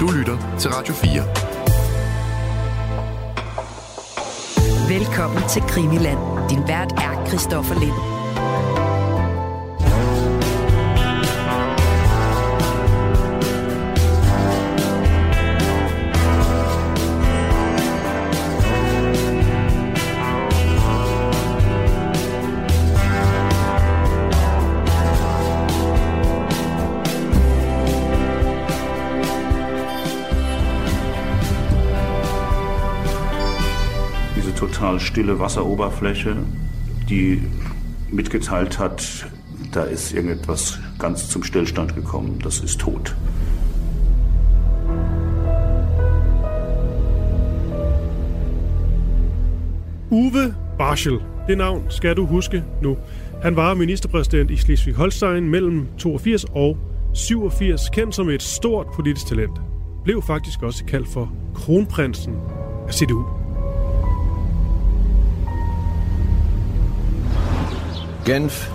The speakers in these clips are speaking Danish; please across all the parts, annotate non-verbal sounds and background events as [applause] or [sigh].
Du lytter til Radio 4. Velkommen til Krimiland. Din vært er Christoffer Lind. Stille Wasseroberfläche, die mitgeteilt hat, da ist irgendetwas ganz zum Stillstand gekommen, das ist tot. Uwe Barschel, det navn skal du huske nu. Han var ministerpræsident i Slesvig-Holstein mellem 82 og 87, kendt som et stort politisk talent. Blev faktisk også kaldt for kronprinsen af CDU. Genf,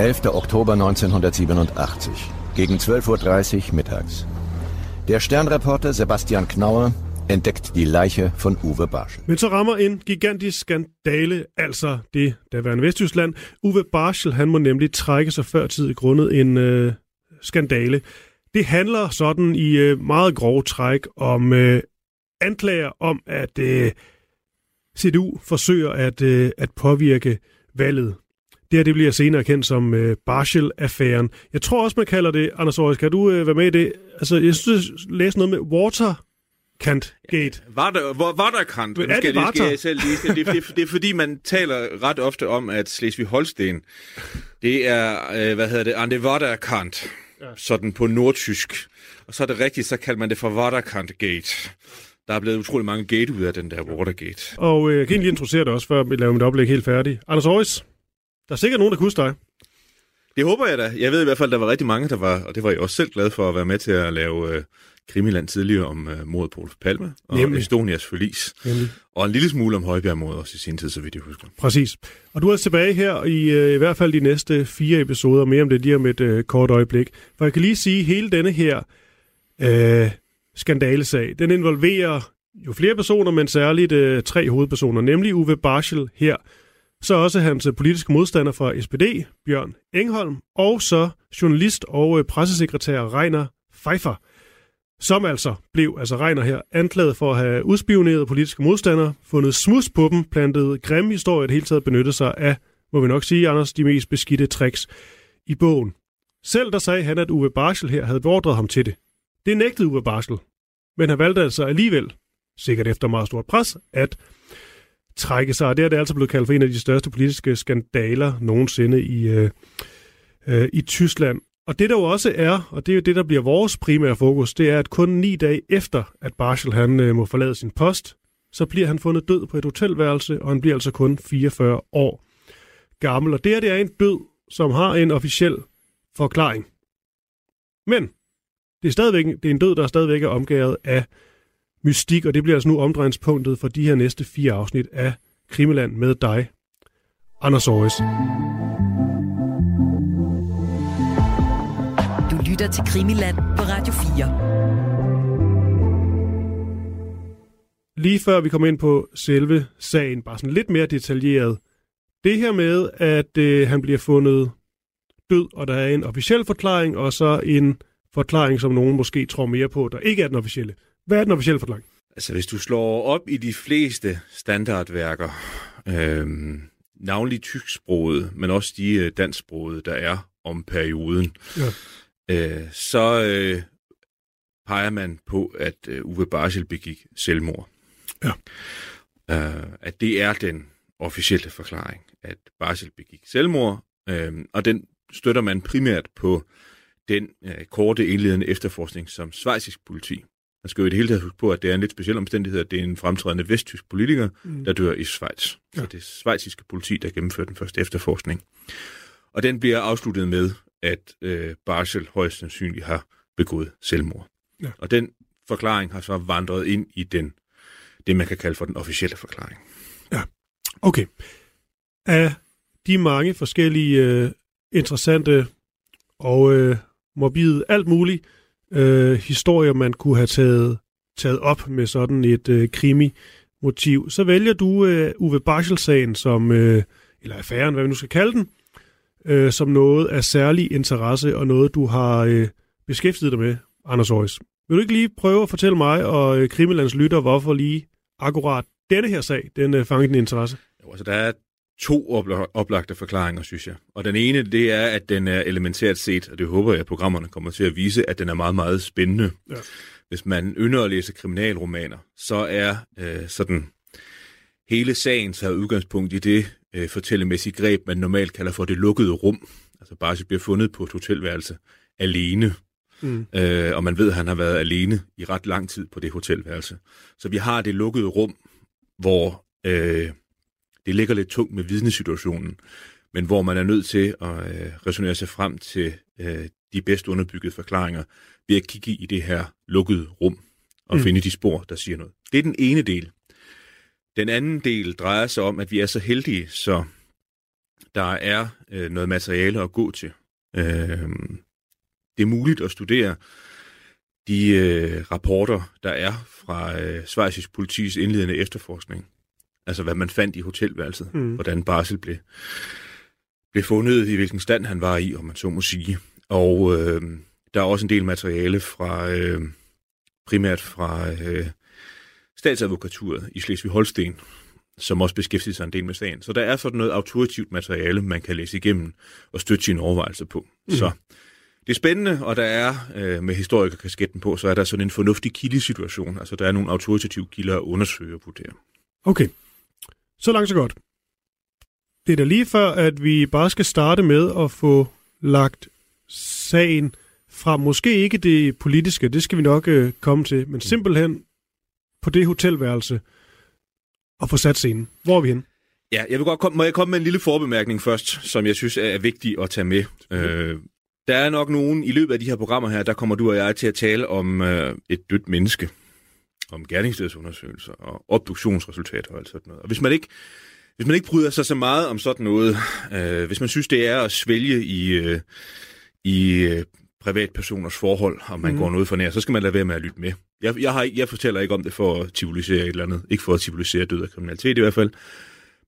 11. Oktober 1987, gegen 12.30 Uhr mittags. Der Sternreporter Sebastian Knauer entdeckt die Leiche von Uwe Barsch. Men så rammer en gigantisk skandale, altså det daværende Vesttyskland. Uwe Barschel, han må nemlig trække sig før tid grundet en øh, skandale. Det handler sådan i øh, meget grove træk om øh, anklager om, at øh, CDU forsøger at, øh, at påvirke valget. Det her det bliver senere kendt som øh, Barschel-affæren. Jeg tror også, man kalder det, Anders Aarhus, kan du øh, være med i det? Altså, jeg synes, jeg læste noget med water Kant Gate. Ja, var der, hvor, var der Kant? Men er det, det skal jeg selv lige. Det, det, det, er fordi, man taler ret ofte om, at Slesvig-Holsten, det er, øh, hvad hedder det, Ande Waterkant, ja. sådan på nordtysk. Og så er det rigtigt, så kalder man det for Waterkant Gate. Der er blevet utrolig mange gate ud af den der Watergate. Og øh, jeg kan lige introducere dig også, før vi laver mit oplæg helt færdigt. Anders Aarhus, der er sikkert nogen, der huske dig. Det håber jeg da. Jeg ved i hvert fald, der var rigtig mange, der var, og det var jeg også selv glad for at være med til at lave øh, Krimiland tidligere om øh, mordet på Olof Palme og Nemlig. Estonias forlis. Nemlig. Og en lille smule om Højbjerg-mordet også i sin tid, så vidt jeg husker. Præcis. Og du er tilbage her i øh, i hvert fald de næste fire episoder, mere om det lige om et øh, kort øjeblik. For jeg kan lige sige, at hele denne her øh, skandalesag, den involverer jo flere personer, men særligt øh, tre hovedpersoner, nemlig Uwe Barschel her, så også hans politiske modstander fra SPD, Bjørn Engholm, og så journalist og øh, pressesekretær Reiner Pfeiffer, som altså blev, altså Reiner her, anklaget for at have udspioneret politiske modstandere, fundet smus på dem, plantet grimme historier, det hele taget benyttet sig af, må vi nok sige, Anders, de mest beskidte tricks i bogen. Selv der sagde han, at Uwe Barschel her havde beordret ham til det. Det nægtede Uwe Barschel, men han valgte altså alligevel, sikkert efter meget stort pres, at trække sig. Og det er det altså blevet kaldt for en af de største politiske skandaler nogensinde i, øh, øh, i Tyskland. Og det der jo også er, og det er jo det, der bliver vores primære fokus, det er, at kun ni dage efter, at Barschel han øh, må forlade sin post, så bliver han fundet død på et hotelværelse, og han bliver altså kun 44 år gammel. Og det her det er en død, som har en officiel forklaring. Men det er, stadigvæk, det er en død, der stadigvæk er omgået af mystik, og det bliver altså nu omdrejningspunktet for de her næste fire afsnit af Krimiland med dig, Anders Aarhus. Du lytter til Krimiland på Radio 4. Lige før vi kommer ind på selve sagen, bare sådan lidt mere detaljeret. Det her med, at øh, han bliver fundet død, og der er en officiel forklaring, og så en forklaring, som nogen måske tror mere på, der ikke er den officielle. Hvad er den officielle forklaring? Altså, hvis du slår op i de fleste standardværker, øh, navnlig tysksproget, men også de øh, dansksprogede, der er om perioden, ja. øh, så øh, peger man på, at øh, Uwe Barschel begik selvmord. Ja. Øh, at det er den officielle forklaring, at Barschel begik selvmord, øh, og den støtter man primært på den øh, korte indledende efterforskning, som svejsisk politi man skal jo i det hele taget huske på, at det er en lidt speciel omstændighed, at det er en fremtrædende vesttysk politiker, mm. der dør i Schweiz. Ja. Så det er svejsiske politi, der gennemfører den første efterforskning. Og den bliver afsluttet med, at øh, Barschel højst sandsynligt har begået selvmord. Ja. Og den forklaring har så vandret ind i den, det, man kan kalde for den officielle forklaring. Ja, okay. Af de mange forskellige øh, interessante og øh, morbide alt muligt øh, historier, man kunne have taget, taget op med sådan et øh, krimi-motiv, så vælger du øh, Uwe Barschel-sagen som, øh, eller affæren, hvad vi nu skal kalde den, øh, som noget af særlig interesse og noget, du har øh, beskæftiget dig med, Anders Aarhus. Vil du ikke lige prøve at fortælle mig og øh, Krimilands lytter, hvorfor lige akkurat denne her sag, den øh, fangede din interesse? Jo, altså, der er to oplagte forklaringer, synes jeg. Og den ene, det er, at den er elementært set, og det håber jeg, at programmerne kommer til at vise, at den er meget, meget spændende. Ja. Hvis man ynder at læse kriminalromaner, så er øh, sådan hele sagen taget udgangspunkt i det øh, fortællemæssige greb, man normalt kalder for det lukkede rum. Altså bare bliver fundet på et hotelværelse alene. Mm. Øh, og man ved, at han har været alene i ret lang tid på det hotelværelse. Så vi har det lukkede rum, hvor øh, det ligger lidt tungt med vidnesituationen, men hvor man er nødt til at øh, resonere sig frem til øh, de bedst underbyggede forklaringer ved at kigge i det her lukkede rum og mm. finde de spor, der siger noget. Det er den ene del. Den anden del drejer sig om, at vi er så heldige, så der er øh, noget materiale at gå til. Øh, det er muligt at studere de øh, rapporter, der er fra øh, Schweizisk politis indledende efterforskning. Altså hvad man fandt i hotelværelset, mm. hvordan Barsel blev, blev fundet, i hvilken stand han var i, om man så må sige. Og øh, der er også en del materiale fra øh, primært fra øh, statsadvokaturet i Slesvig-Holsten, som også beskæftiger sig en del med sagen. Så der er sådan noget autoritativt materiale, man kan læse igennem og støtte sine overvejelser på. Mm. Så det er spændende, og der er øh, med historikerkasketten på, så er der sådan en fornuftig kildesituation. Altså der er nogle autoritative kilder at undersøge og vurdere. Okay, så langt så godt. Det er da lige før, at vi bare skal starte med at få lagt sagen fra måske ikke det politiske, det skal vi nok øh, komme til, men simpelthen på det hotelværelse og få sat scenen. Hvor er vi henne? Ja, jeg vil godt komme, må jeg komme med en lille forbemærkning først, som jeg synes er vigtig at tage med. Øh, der er nok nogen i løbet af de her programmer her, der kommer du og jeg til at tale om øh, et dødt menneske, om gerningsstedsundersøgelser og obduktionsresultater og alt sådan noget. Og hvis man ikke, hvis man ikke bryder sig så meget om sådan noget, øh, hvis man synes, det er at svælge i, øh, i øh, privatpersoners forhold, om man mm. går noget for nær, så skal man lade være med at lytte med. Jeg, jeg, har, jeg fortæller ikke om det for at civilisere et eller andet. Ikke for at civilisere død og kriminalitet i hvert fald.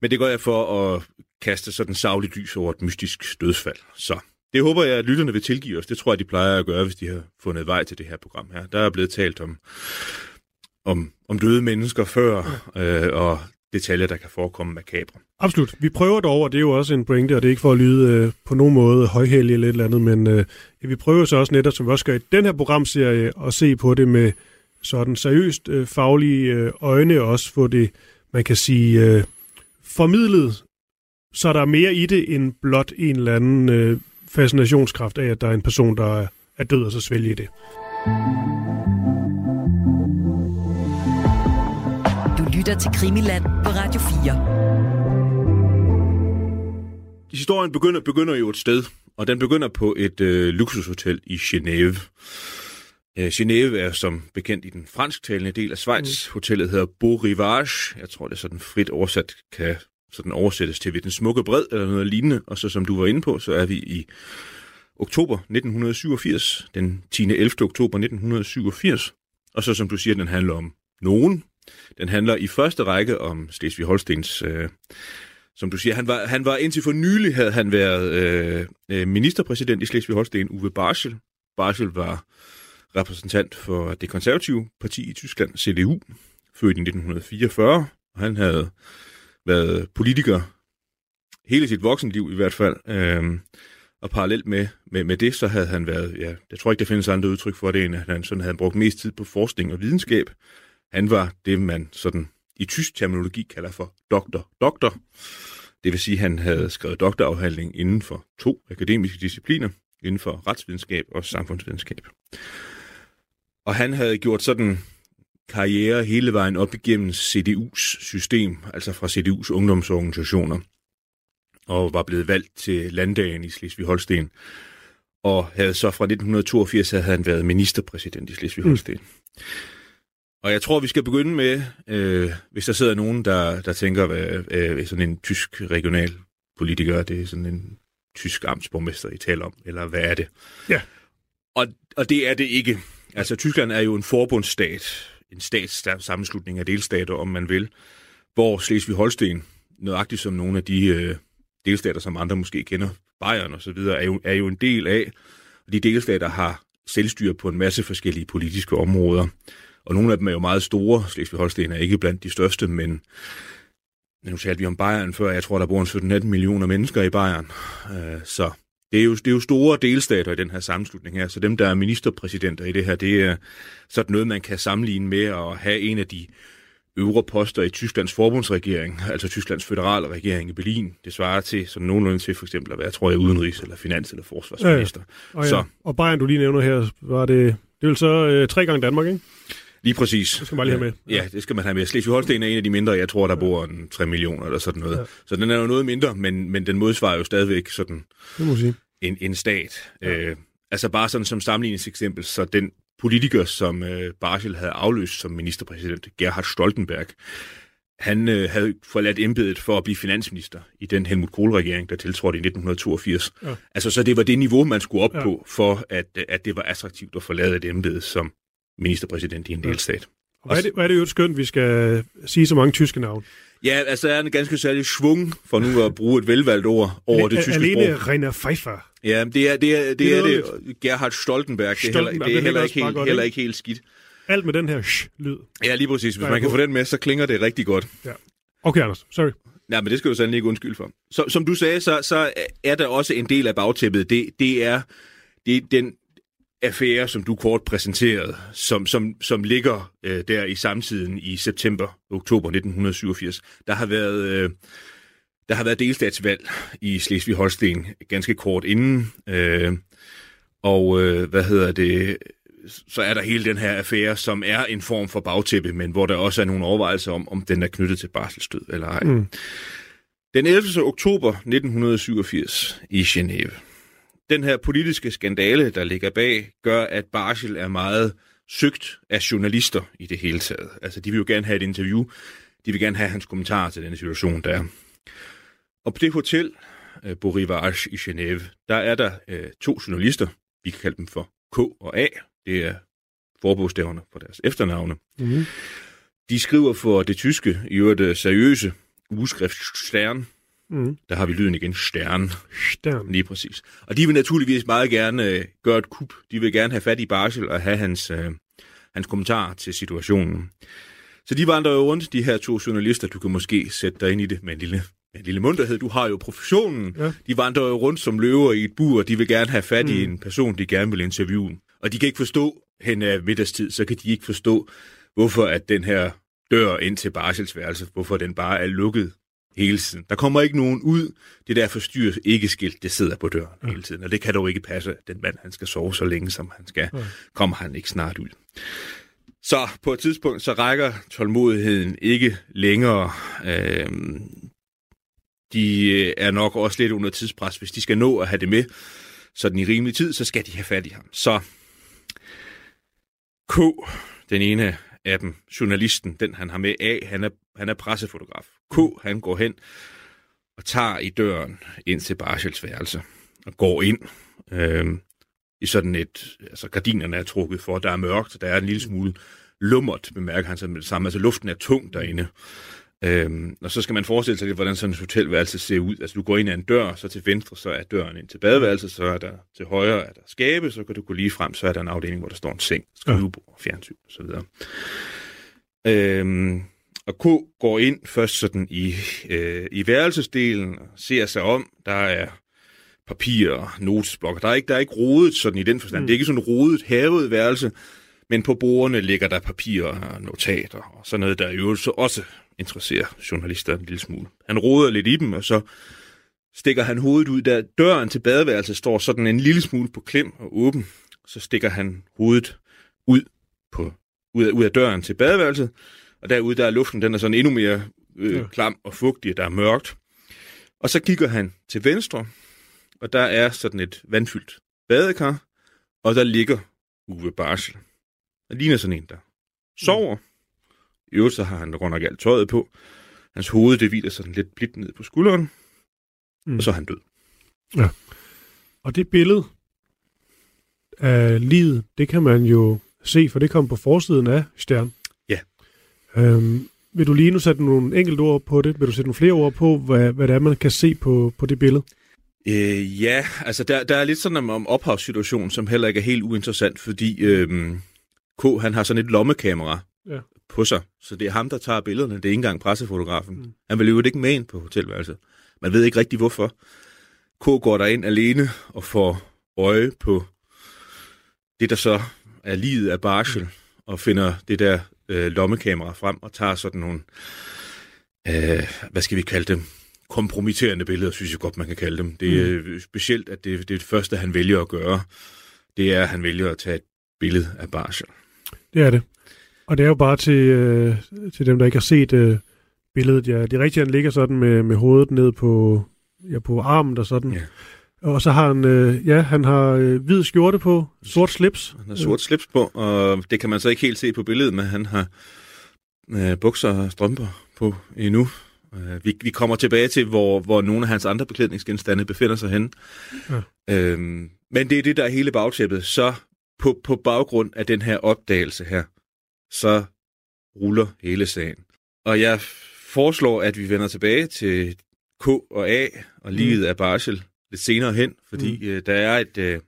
Men det gør jeg for at kaste sådan savligt lys over et mystisk dødsfald. Så det håber jeg, at lytterne vil tilgive os. Det tror jeg, de plejer at gøre, hvis de har fundet vej til det her program her. Der er blevet talt om, om, om døde mennesker før, øh, og detaljer, der kan forekomme makabre. Absolut. Vi prøver dog, og det er jo også en pointe, og det er ikke for at lyde øh, på nogen måde højhældig eller et eller andet, men øh, vi prøver så også netop, som vi også gør i den her programserie, at se på det med sådan seriøst øh, faglige øh, øjne, og også få det, man kan sige, øh, formidlet, så der er mere i det end blot en eller anden øh, fascinationskraft af, at der er en person, der er død, og så svælge det. Mm. Lytter til Krimiland på Radio 4. Historien begynder, begynder jo et sted, og den begynder på et øh, luksushotel i Genève. Øh, Genève er som bekendt i den fransktalende del af Schweiz. Mm. Hotellet hedder Beau Rivage. Jeg tror, det er sådan frit oversat kan så den oversættes til ved den smukke bred eller noget lignende. Og så som du var inde på, så er vi i oktober 1987, den 10. 11. oktober 1987. Og så som du siger, den handler om nogen. Den handler i første række om Slesvig-Holstens, øh, som du siger, han var, han var indtil for nylig havde han været øh, øh ministerpræsident i Slesvig-Holsten, Uwe Barschel. Barschel var repræsentant for det konservative parti i Tyskland, CDU, født i 1944, og han havde været politiker hele sit voksenliv i hvert fald. Øh, og parallelt med, med, med det, så havde han været, ja, jeg tror ikke, der findes andre udtryk for det, end at han sådan havde brugt mest tid på forskning og videnskab. Han var det, man sådan i tysk terminologi kalder for doktor. Doktor. Det vil sige, at han havde skrevet doktorafhandling inden for to akademiske discipliner, inden for retsvidenskab og samfundsvidenskab. Og han havde gjort sådan karriere hele vejen op igennem CDU's system, altså fra CDU's ungdomsorganisationer, og var blevet valgt til landdagen i Slesvig-Holsten. Og havde så fra 1982 havde han været ministerpræsident i Slesvig-Holsten. Mm. Og jeg tror, vi skal begynde med, øh, hvis der sidder nogen, der, der tænker, hvad øh, sådan en tysk regional politiker, det er sådan en tysk amtsborgmester, I taler om, eller hvad er det? Ja. Og, og det er det ikke. Altså, Tyskland er jo en forbundsstat, en statssammenslutning af delstater, om man vil, hvor Slesvig-Holsten, nøjagtigt som nogle af de øh, delstater, som andre måske kender, Bayern og så videre, er jo, er jo en del af. Og de delstater har selvstyre på en masse forskellige politiske områder. Og nogle af dem er jo meget store. Slesvig-Holsten er ikke blandt de største, men nu talte vi om Bayern før. Jeg tror, der bor 17-18 millioner mennesker i Bayern. Øh, så det er, jo, det er jo store delstater i den her sammenslutning her, så dem, der er ministerpræsidenter i det her, det er sådan noget, man kan sammenligne med at have en af de øvre poster i Tysklands forbundsregering, altså Tysklands føderale regering i Berlin. Det svarer til sådan nogenlunde til for eksempel at være, tror jeg, udenrigs- eller finans- eller forsvarsminister. Ja, ja. Og, ja. Så. og Bayern, du lige nævner her, var det, det vil så øh, tre gange Danmark, ikke? Lige præcis. Det skal man lige have med. Ja, det skal man have med. Slesvig-Holsten er en af de mindre, jeg tror, der bor en 3 millioner eller sådan noget. Ja. Så den er jo noget mindre, men, men den modsvarer jo stadigvæk sådan det må sige. En, en stat. Ja. Øh, altså bare sådan som sammenligningseksempel, så den politiker, som øh, Barschel havde afløst som ministerpræsident, Gerhard Stoltenberg, han øh, havde forladt embedet for at blive finansminister i den Helmut Kohl-regering, der tiltrådte i 1982. Ja. Altså, så det var det niveau, man skulle op ja. på, for at, at det var attraktivt at forlade et embede som ministerpræsident i en delstat. Og hvad er det, hvad er det jo skønt, vi skal sige så mange tyske navne? Ja, altså der er en ganske særlig svung, for nu at bruge et velvalgt ord over det tyske alene sprog. Alene Rainer Pfeiffer. Ja, det er det, er, det, det, er det. Gerhard Stoltenberg. Stoltenberg. Det er heller, det er heller, ikke, helt, heller ikke helt skidt. Alt med den her sh-lyd. Ja, lige præcis. Hvis man kan få den med, så klinger det rigtig godt. Ja. Okay, Anders. Sorry. Nej, men det skal du sandelig ikke undskylde for. Så, som du sagde, så, så er der også en del af bagtæppet. Det, det er det er den affære, som du kort præsenterede, som, som, som ligger øh, der i samtiden i september-oktober 1987. Der har været... Øh, der har været delstatsvalg i Slesvig-Holsten ganske kort inden, øh, og øh, hvad hedder det, så er der hele den her affære, som er en form for bagtæppe, men hvor der også er nogle overvejelser om, om den er knyttet til barselsstød eller ej. Mm. Den 11. oktober 1987 i Genève. Den her politiske skandale, der ligger bag, gør, at Barsel er meget søgt af journalister i det hele taget. Altså, de vil jo gerne have et interview. De vil gerne have hans kommentar til den situation, der er. Og på det hotel, øh, Beau Rivage i Genève, der er der øh, to journalister. Vi kan kalde dem for K og A. Det er forbogstaverne for deres efternavne. Mm-hmm. De skriver for det tyske, i øvrigt øh, seriøse ugeskrift Stern. Mm. Der har vi lyden igen, Stern. Stern. Lige præcis. Og de vil naturligvis meget gerne øh, gøre et kup. De vil gerne have fat i Barsel og have hans, øh, hans kommentar til situationen. Så de vandrer jo rundt, de her to journalister. Du kan måske sætte dig ind i det med en lille en lille munterhed. Du har jo professionen. Ja. De vandrer jo rundt som løver i et bur, og de vil gerne have fat mm. i en person, de gerne vil interviewe. Og de kan ikke forstå, hen af middagstid, så kan de ikke forstå, hvorfor at den her dør ind til barselsværelset, hvorfor den bare er lukket hele tiden. Der kommer ikke nogen ud. Det der forstyrrer ikke skilt, det sidder på døren ja. hele tiden. Og det kan dog ikke passe, at den mand, han skal sove så længe, som han skal. Ja. Kommer han ikke snart ud. Så på et tidspunkt, så rækker tålmodigheden ikke længere. Øhm, de øh, er nok også lidt under tidspres. Hvis de skal nå at have det med sådan i rimelig tid, så skal de have fat i ham. Så K, den ene af dem, journalisten, den han har med A, han er, han er pressefotograf. K, han går hen og tager i døren ind til Barschels værelse og går ind øh, i sådan et, altså gardinerne er trukket for, der er mørkt, der er en lille smule lummert, bemærker han sig med det samme, altså luften er tung derinde. Øhm, og så skal man forestille sig lidt, hvordan sådan et hotelværelse ser ud. Altså du går ind ad en dør, så til venstre, så er døren ind til badeværelset, så er der til højre er der skabe, så kan du gå lige frem, så er der en afdeling, hvor der står en seng, skrivebord, fjernsyn osv. Øhm, og K går ind først sådan i, øh, i værelsesdelen og ser sig om. Der er papirer, notesblokker. Der er ikke, der er ikke rodet sådan i den forstand. Mm. Det er ikke sådan rodet, havet værelse, men på bordene ligger der papirer og notater og sådan noget, der jo så også interesserer journalister en lille smule. Han roder lidt i dem, og så stikker han hovedet ud. Der døren til badeværelset står sådan en lille smule på klem og åben. Så stikker han hovedet ud, på, ud, af, ud af døren til badeværelset. Og derude der er luften, den er sådan endnu mere øh, ja. klam og fugtig, der er mørkt. Og så kigger han til venstre, og der er sådan et vandfyldt badekar, og der ligger Uwe Barsel. Det ligner sådan en, der sover. I øvrigt så har han godt nok alt tøjet på. Hans hoved, det hviler sådan lidt blidt ned på skulderen. Mm. Og så er han død. Ja. Og det billede, af livet, det kan man jo se, for det kom på forsiden af Stern. Ja. Øhm, vil du lige nu sætte nogle enkelte ord på det? Vil du sætte nogle flere ord på, hvad, hvad det er, man kan se på, på det billede? Øh, ja, altså der, der er lidt sådan om, om ophavssituationen, som heller ikke er helt uinteressant, fordi øh, K, han har sådan et lommekamera Ja. På sig, så det er ham, der tager billederne. Det er ikke engang pressefotografen. Mm. Han vil jo ikke med ind på hotelværelset. Man ved ikke rigtig hvorfor. K går der ind alene og får øje på det, der så er livet af barsel, og finder det der øh, lommekamera frem og tager sådan nogle, øh, hvad skal vi kalde dem, kompromitterende billeder, synes jeg godt, man kan kalde dem. Det er mm. specielt, at det, det er det første, han vælger at gøre. Det er, at han vælger at tage et billede af barsel. Det er det. Og det er jo bare til, øh, til dem, der ikke har set øh, billedet. Ja, det rigtigt, at han ligger sådan med, med hovedet ned på, ja, på armen og sådan. Ja. Og så har han, øh, ja, han har øh, hvid skjorte på, sort slips. Han har sort slips på, og det kan man så ikke helt se på billedet, men han har øh, bukser og strømper på endnu. Øh, vi, vi kommer tilbage til, hvor, hvor nogle af hans andre beklædningsgenstande befinder sig henne. Ja. Øhm, men det er det, der er hele bagtæppet. Så på, på baggrund af den her opdagelse her, så ruller hele sagen. Og jeg foreslår, at vi vender tilbage til K og A og livet af barsel lidt senere hen, fordi mm. øh, der er et, øh,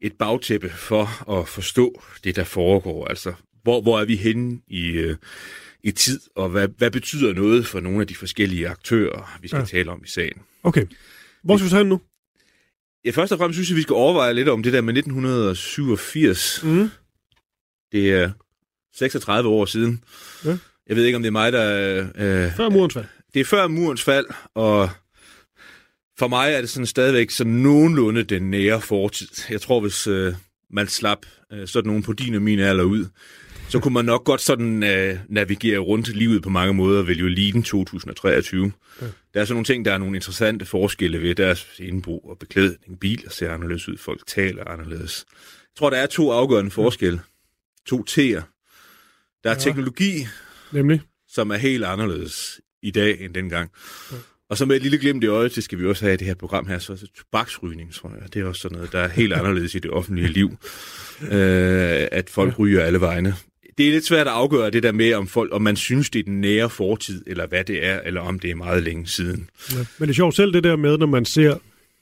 et bagtæppe for at forstå det, der foregår. Altså, hvor, hvor er vi henne i, øh, i tid, og hvad, hvad betyder noget for nogle af de forskellige aktører, vi skal Ja. tale om i sagen? Okay. Hvor skal vi hen nu? Ja, først og fremmest synes jeg, vi skal overveje lidt om det der med 1987. Mm. Det er 36 år siden. Ja. Jeg ved ikke, om det er mig, der... Øh, Før murens fald. det er før murens fald, og for mig er det sådan stadigvæk sådan nogenlunde den nære fortid. Jeg tror, hvis øh, man slap øh, sådan nogen på din og min alder ud, så kunne man nok godt sådan øh, navigere rundt livet på mange måder, vil jo ligne 2023. Ja. Ja. Der er sådan nogle ting, der er nogle interessante forskelle ved deres indbrug og beklædning. Biler ser anderledes ud, folk taler anderledes. Jeg tror, der er to afgørende forskelle. To T'er. Der er Ja. ja. teknologi, Nemlig. som er helt anderledes i dag end dengang. Og så med et lille glimt i øjet, det skal vi også have i det her program her, så er det tobaksrygning, tror jeg. Det er også sådan noget, der er helt [laughs] anderledes i det offentlige liv. Øh, at folk ryger alle vegne. Det er lidt svært at afgøre det der med, om, folk, om man synes, det er den nære fortid, eller hvad det er, eller om det er meget længe siden. Ja. Men det er sjovt selv det der med, når man ser,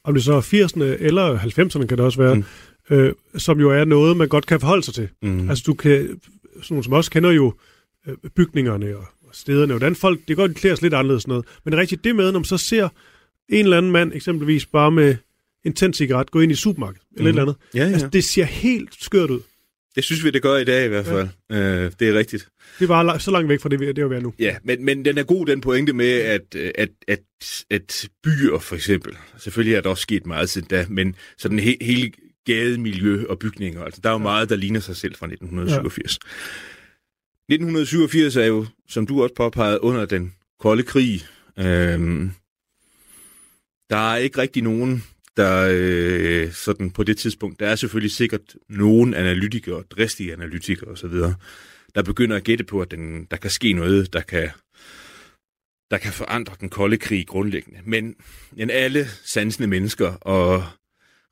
om det så er 80'erne eller 90'erne kan det også være, mm. øh, som jo er noget, man godt kan forholde sig til. Mm. Altså du kan, sådan nogle som os kender jo øh, bygningerne og, og stederne, hvordan folk, det kan godt klæder sig lidt anderledes noget. Men det er rigtigt det med, når man så ser en eller anden mand eksempelvis bare med en tændt cigaret gå ind i supermarkedet, eller et Mhm. eller andet. Ja, ja. Altså det ser helt skørt ud. Det synes vi, det gør i dag i hvert fald. Ja. Øh, det er rigtigt. Det la- så langt væk fra det, det er at være nu. Ja, men, men den er god, den pointe med, at, at, at, at byer for eksempel, selvfølgelig er der også sket meget siden da, men sådan he, hele gademiljø og bygninger, altså der er jo meget, der ligner sig selv fra 1987. Ja. 1987 er jo, som du også påpegede, under den kolde krig. Øhm, der er ikke rigtig nogen, der øh, sådan på det tidspunkt, der er selvfølgelig sikkert nogen analytikere, dristige analytikere osv., der begynder at gætte på, at den, der kan ske noget, der kan, der kan forandre den kolde krig grundlæggende. Men, men alle sansende mennesker og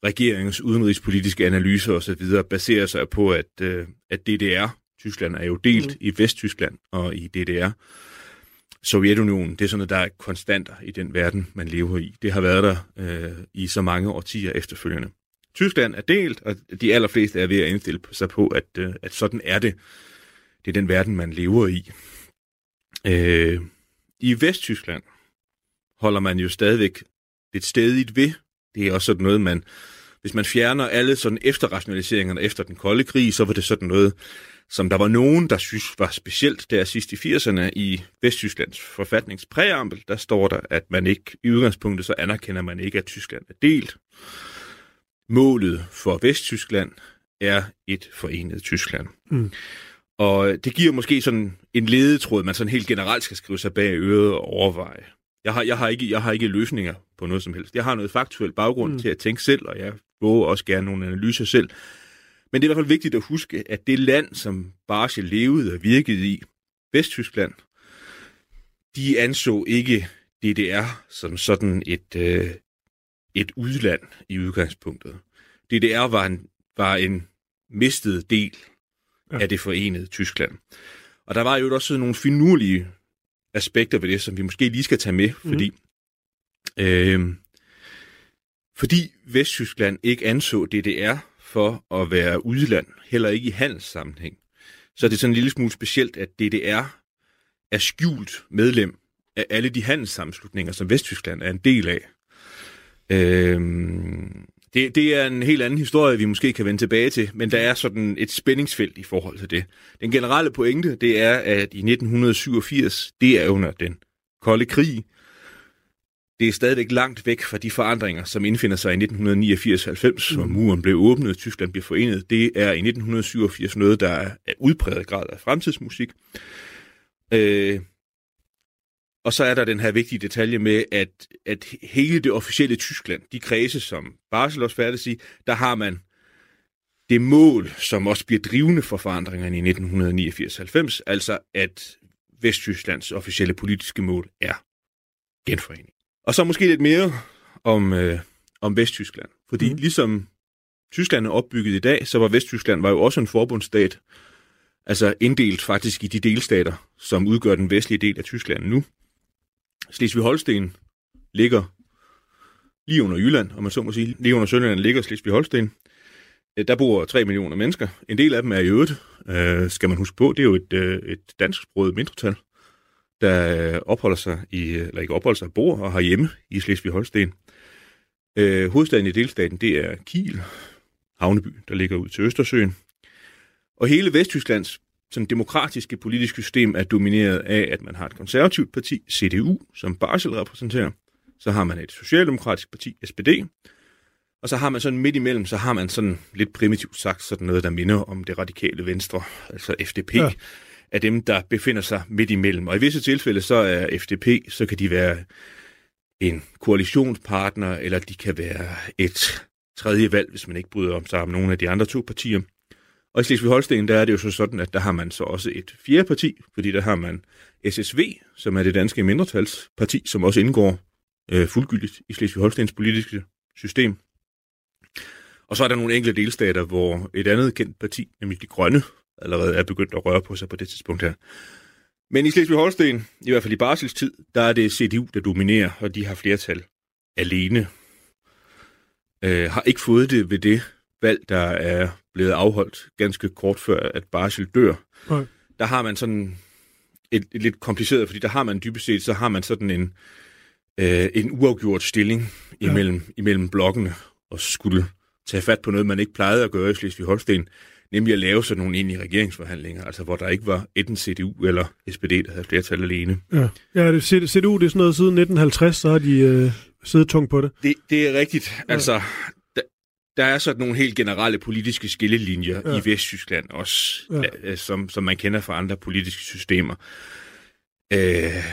regeringens udenrigspolitiske analyser osv. baserer sig på, at, øh, at DDR, Tyskland er jo delt mm. i Vesttyskland og i DDR. Sovjetunionen, det er sådan noget, der er konstanter i den verden, man lever i. Det har været der øh, i så mange årtier efterfølgende. Tyskland er delt, og de allerfleste er ved at indstille sig på, at, øh, at sådan er det. Det er den verden, man lever i. Øh, I Vesttyskland holder man jo stadigvæk lidt stedigt ved. Det er også sådan noget, man... Hvis man fjerner alle sådan efterrationaliseringerne efter den kolde krig, så var det sådan noget, som der var nogen, der synes var specielt der sidst i 80'erne i Vesttysklands forfatningspræambel. Der står der, at man ikke, i udgangspunktet så anerkender man ikke, at Tyskland er delt. Målet for Vesttyskland er et forenet Tyskland. Mm. Og det giver måske sådan en ledetråd, man sådan helt generelt skal skrive sig bag øret og overveje. Jeg har, jeg har, ikke, jeg har ikke løsninger på noget som helst. Jeg har noget faktuel baggrund Mm. til at tænke selv, og jeg våger også gerne nogle analyser selv. Men det er i hvert fald vigtigt at huske, at det land, som Barsche levede og virkede i, Vesttyskland, de anså ikke DDR som sådan et, øh, et udland i udgangspunktet. DDR var en var en mistet del ja. af det forenede Tyskland. Og der var jo også nogle finurlige aspekter ved det, som vi måske lige skal tage med, mm. fordi, øh, fordi Vesttyskland ikke anså DDR for at være udland, heller ikke i handelssammenhæng. Så er det sådan en lille smule specielt, at DDR er skjult medlem af alle de handelssammenslutninger, som Vesttyskland er en del af. Øh, det, det er en helt anden historie, vi måske kan vende tilbage til, men der er sådan et spændingsfelt i forhold til det. Den generelle pointe, det er, at i 1987, det er under den kolde krig, det er stadigvæk langt væk fra de forandringer, som indfinder sig i 1989-90, hvor mm. muren blev åbnet, Tyskland blev forenet. Det er i 1987 noget, der er udpræget grad af fremtidsmusik. Øh, og så er der den her vigtige detalje med, at, at hele det officielle Tyskland, de kredse, som Barsel også færdes i, der har man det mål, som også bliver drivende for forandringerne i 1989-90, altså at Vesttysklands officielle politiske mål er genforening. Og så måske lidt mere om, øh, om Vesttyskland. Fordi mm. ligesom Tyskland er opbygget i dag, så var Vesttyskland var jo også en forbundsstat, altså inddelt faktisk i de delstater, som udgør den vestlige del af Tyskland nu. Slesvig-Holsten ligger lige under Jylland, om man så må sige. Lige under Sønderland ligger Slesvig-Holsten. Øh, der bor 3 millioner mennesker. En del af dem er i øvrigt, øh, skal man huske på, det er jo et, øh, et dansksproget mindretal, der øh, opholder sig i, øh, eller ikke opholder sig, bor og har hjemme i Slesvig-Holsten. Øh, hovedstaden i delstaten, det er Kiel, havneby, der ligger ud til Østersøen. Og hele Vesttysklands sådan demokratiske politiske system er domineret af, at man har et konservativt parti, CDU, som Barsel repræsenterer. Så har man et socialdemokratisk parti, SPD. Og så har man sådan midt imellem, så har man sådan lidt primitivt sagt sådan noget, der minder om det radikale venstre, altså FDP, ja. af dem, der befinder sig midt imellem. Og i visse tilfælde, så er FDP, så kan de være en koalitionspartner, eller de kan være et tredje valg, hvis man ikke bryder om sig om nogle af de andre to partier. Og i Slesvig-Holsten, der er det jo så sådan, at der har man så også et fjerde parti, fordi der har man SSV, som er det danske mindretalsparti, som også indgår øh, fuldgyldigt i Slesvig-Holstens politiske system. Og så er der nogle enkelte delstater, hvor et andet kendt parti, nemlig de grønne, allerede er begyndt at røre på sig på det tidspunkt her. Men i Slesvig-Holsten, i hvert fald i Barsels tid, der er det CDU, der dominerer, og de har flertal alene. Øh, har ikke fået det ved det valg, der er blevet afholdt ganske kort før, at Barsel dør. Okay. Der har man sådan et, et lidt kompliceret, fordi der har man dybest set, så har man sådan en, øh, en uafgjort stilling imellem, ja. imellem blokkene, og skulle tage fat på noget, man ikke plejede at gøre i Slesvig-Holsten, nemlig at lave sådan nogle ind i regeringsforhandlinger, altså hvor der ikke var enten CDU eller SPD, der havde flertal alene. Ja, ja det, CDU, det er sådan noget siden 1950, så har de øh, siddet tungt på det. Det, det er rigtigt. Altså, der er sådan nogle helt generelle politiske skillelinjer ja. i Vesttyskland også, ja. Øh, som, som man kender fra andre politiske systemer. Øh,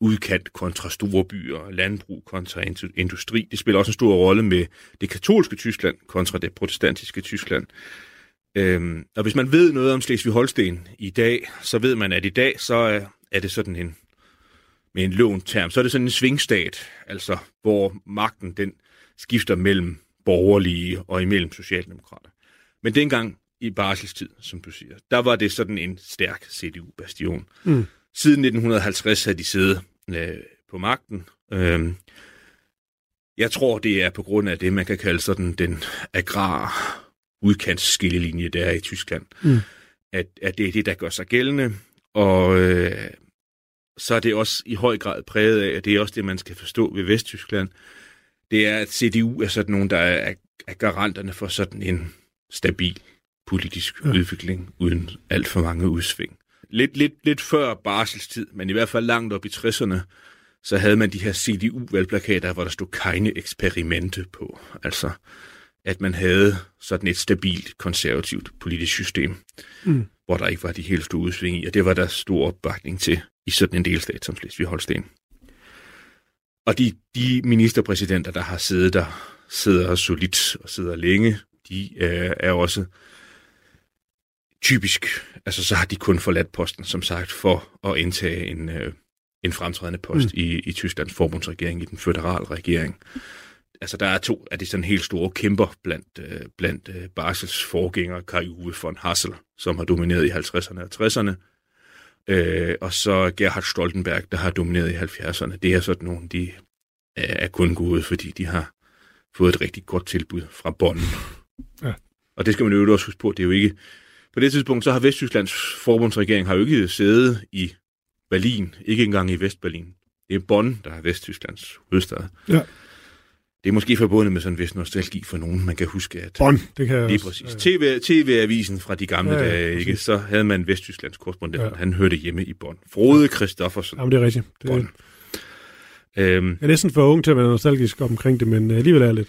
udkant kontra store byer, landbrug kontra industri. Det spiller også en stor rolle med det katolske Tyskland kontra det protestantiske Tyskland. Øhm, og hvis man ved noget om Slesvig-Holsten i dag, så ved man, at i dag så er, er det sådan en, med en lånt term, så er det sådan en svingstat, altså hvor magten den skifter mellem borgerlige og imellem socialdemokrater. Men dengang i barselstid, som du siger, der var det sådan en stærk CDU-bastion. Mm. Siden 1950 har de siddet øh, på magten. Øh, jeg tror, det er på grund af det, man kan kalde sådan den agrar udkantsskillelinje, der er i Tyskland. Mm. At, at det er det, der gør sig gældende. Og øh, så er det også i høj grad præget af, at det er også det, man skal forstå ved Vesttyskland, det er, at CDU er sådan nogen, der er, er garanterne for sådan en stabil politisk ja. udvikling, uden alt for mange udsving. Lidt, lidt, lidt før barselstid, men i hvert fald langt op i 60'erne, så havde man de her CDU-valgplakater, hvor der stod keine eksperimente på. Altså, at man havde sådan et stabilt, konservativt politisk system, mm. hvor der ikke var de helt store udsving i, og det var der stor opbakning til i sådan en delstat som Slesvig-Holsten. Og de, de ministerpræsidenter, der har siddet der, sidder solidt og sidder længe, de øh, er også typisk, altså så har de kun forladt posten, som sagt, for at indtage en, øh, en fremtrædende post mm. i, i Tysklands forbundsregering, i den føderale regering. altså der er to af de sådan helt store kæmper blandt, øh, blandt øh, Barsels forgængere, Kai Uwe von Hassel, som har domineret i 50'erne og 60'erne, øh, og så Gerhard Stoltenberg, der har domineret i 70'erne. Det er sådan nogle, de er kun gode, fordi de har fået et rigtig godt tilbud fra Bonn. [laughs] Ja. Og det skal man jo også huske på, det er jo ikke... På det tidspunkt, så har Vesttysklands forbundsregering har jo ikke siddet i Berlin, ikke engang i Vestberlin. Det er Bonn, der er Vesttysklands hovedstad. Ja. Det er måske forbundet med sådan en vis nostalgi for nogen, man kan huske, at... Bonn, det kan jeg Lige præcis. Ja. TV, TV-avisen fra de gamle ja, ja, dage, ikke? så havde man Vesttysklands korrespondent, ja. han hørte hjemme i Bonn. Frode Christoffersen. Jamen, det er rigtigt. Det, Bonn. Øhm, jeg er næsten for ung til at være nostalgisk omkring det, men alligevel er lidt.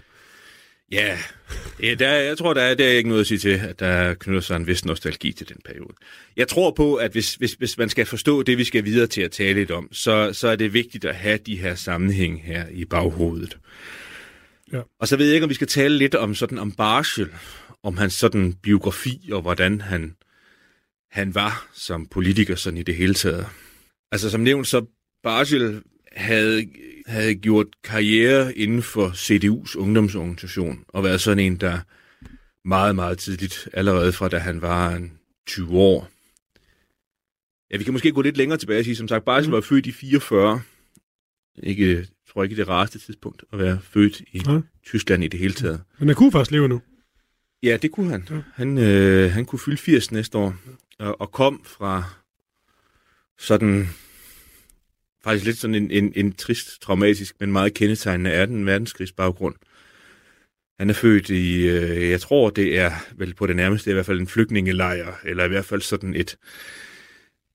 Ja, ja der, jeg tror, der er, der er ikke noget at sige til, at der knytter sig en vis nostalgi til den periode. Jeg tror på, at hvis, hvis, hvis man skal forstå det, vi skal videre til at tale lidt om, så, så er det vigtigt at have de her sammenhæng her i baghovedet. Ja. Og så ved jeg ikke, om vi skal tale lidt om sådan om Barsel, om hans sådan biografi og hvordan han, han var som politiker sådan i det hele taget. Altså som nævnt, så Barsel havde, havde gjort karriere inden for CDU's ungdomsorganisation, og været sådan en, der meget, meget tidligt, allerede fra da han var en 20 år. Ja, vi kan måske gå lidt længere tilbage og sige, som sagt, Barsel mm. var født i 44. Ikke, tror ikke det rareste tidspunkt at være født i ja. Tyskland i det hele taget. Men han kunne faktisk leve nu. Ja, det kunne han. Ja. Han, øh, han kunne fylde 80 næste år, og, og kom fra sådan faktisk lidt sådan en, en, en trist, traumatisk, men meget kendetegnende af den verdenskrigsbaggrund. Han er født i, øh, jeg tror det er vel på det nærmeste i hvert fald en flygtningelejr, eller i hvert fald sådan et,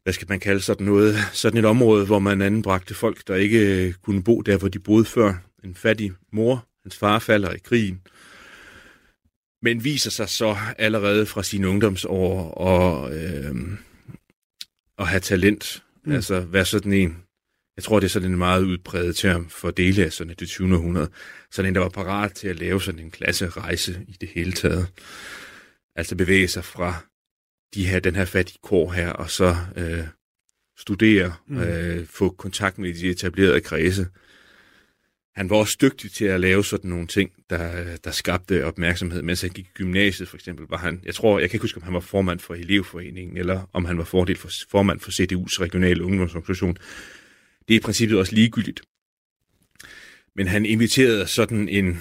hvad skal man kalde sådan noget, sådan et område, hvor man anbragte folk, der ikke øh, kunne bo der, hvor de boede før. En fattig mor, hans far falder i krigen, men viser sig så allerede fra sine ungdomsår og, øh, at have talent. Mm. Altså være sådan en, jeg tror, det er sådan en meget udbredt term for dele af sådan det 20. århundrede. Sådan en, der var parat til at lave sådan en klasserejse i det hele taget. Altså bevæge sig fra de her, den her fattige kår her, og så øh, studere, mm. øh, få kontakt med de etablerede kredse. Han var også dygtig til at lave sådan nogle ting, der, der skabte opmærksomhed. Mens han gik i gymnasiet for eksempel, var han, jeg tror, jeg kan ikke huske, om han var formand for elevforeningen, eller om han var fordel for, formand for CDU's regionale ungdomsorganisation det er i princippet også ligegyldigt. Men han inviterede sådan en,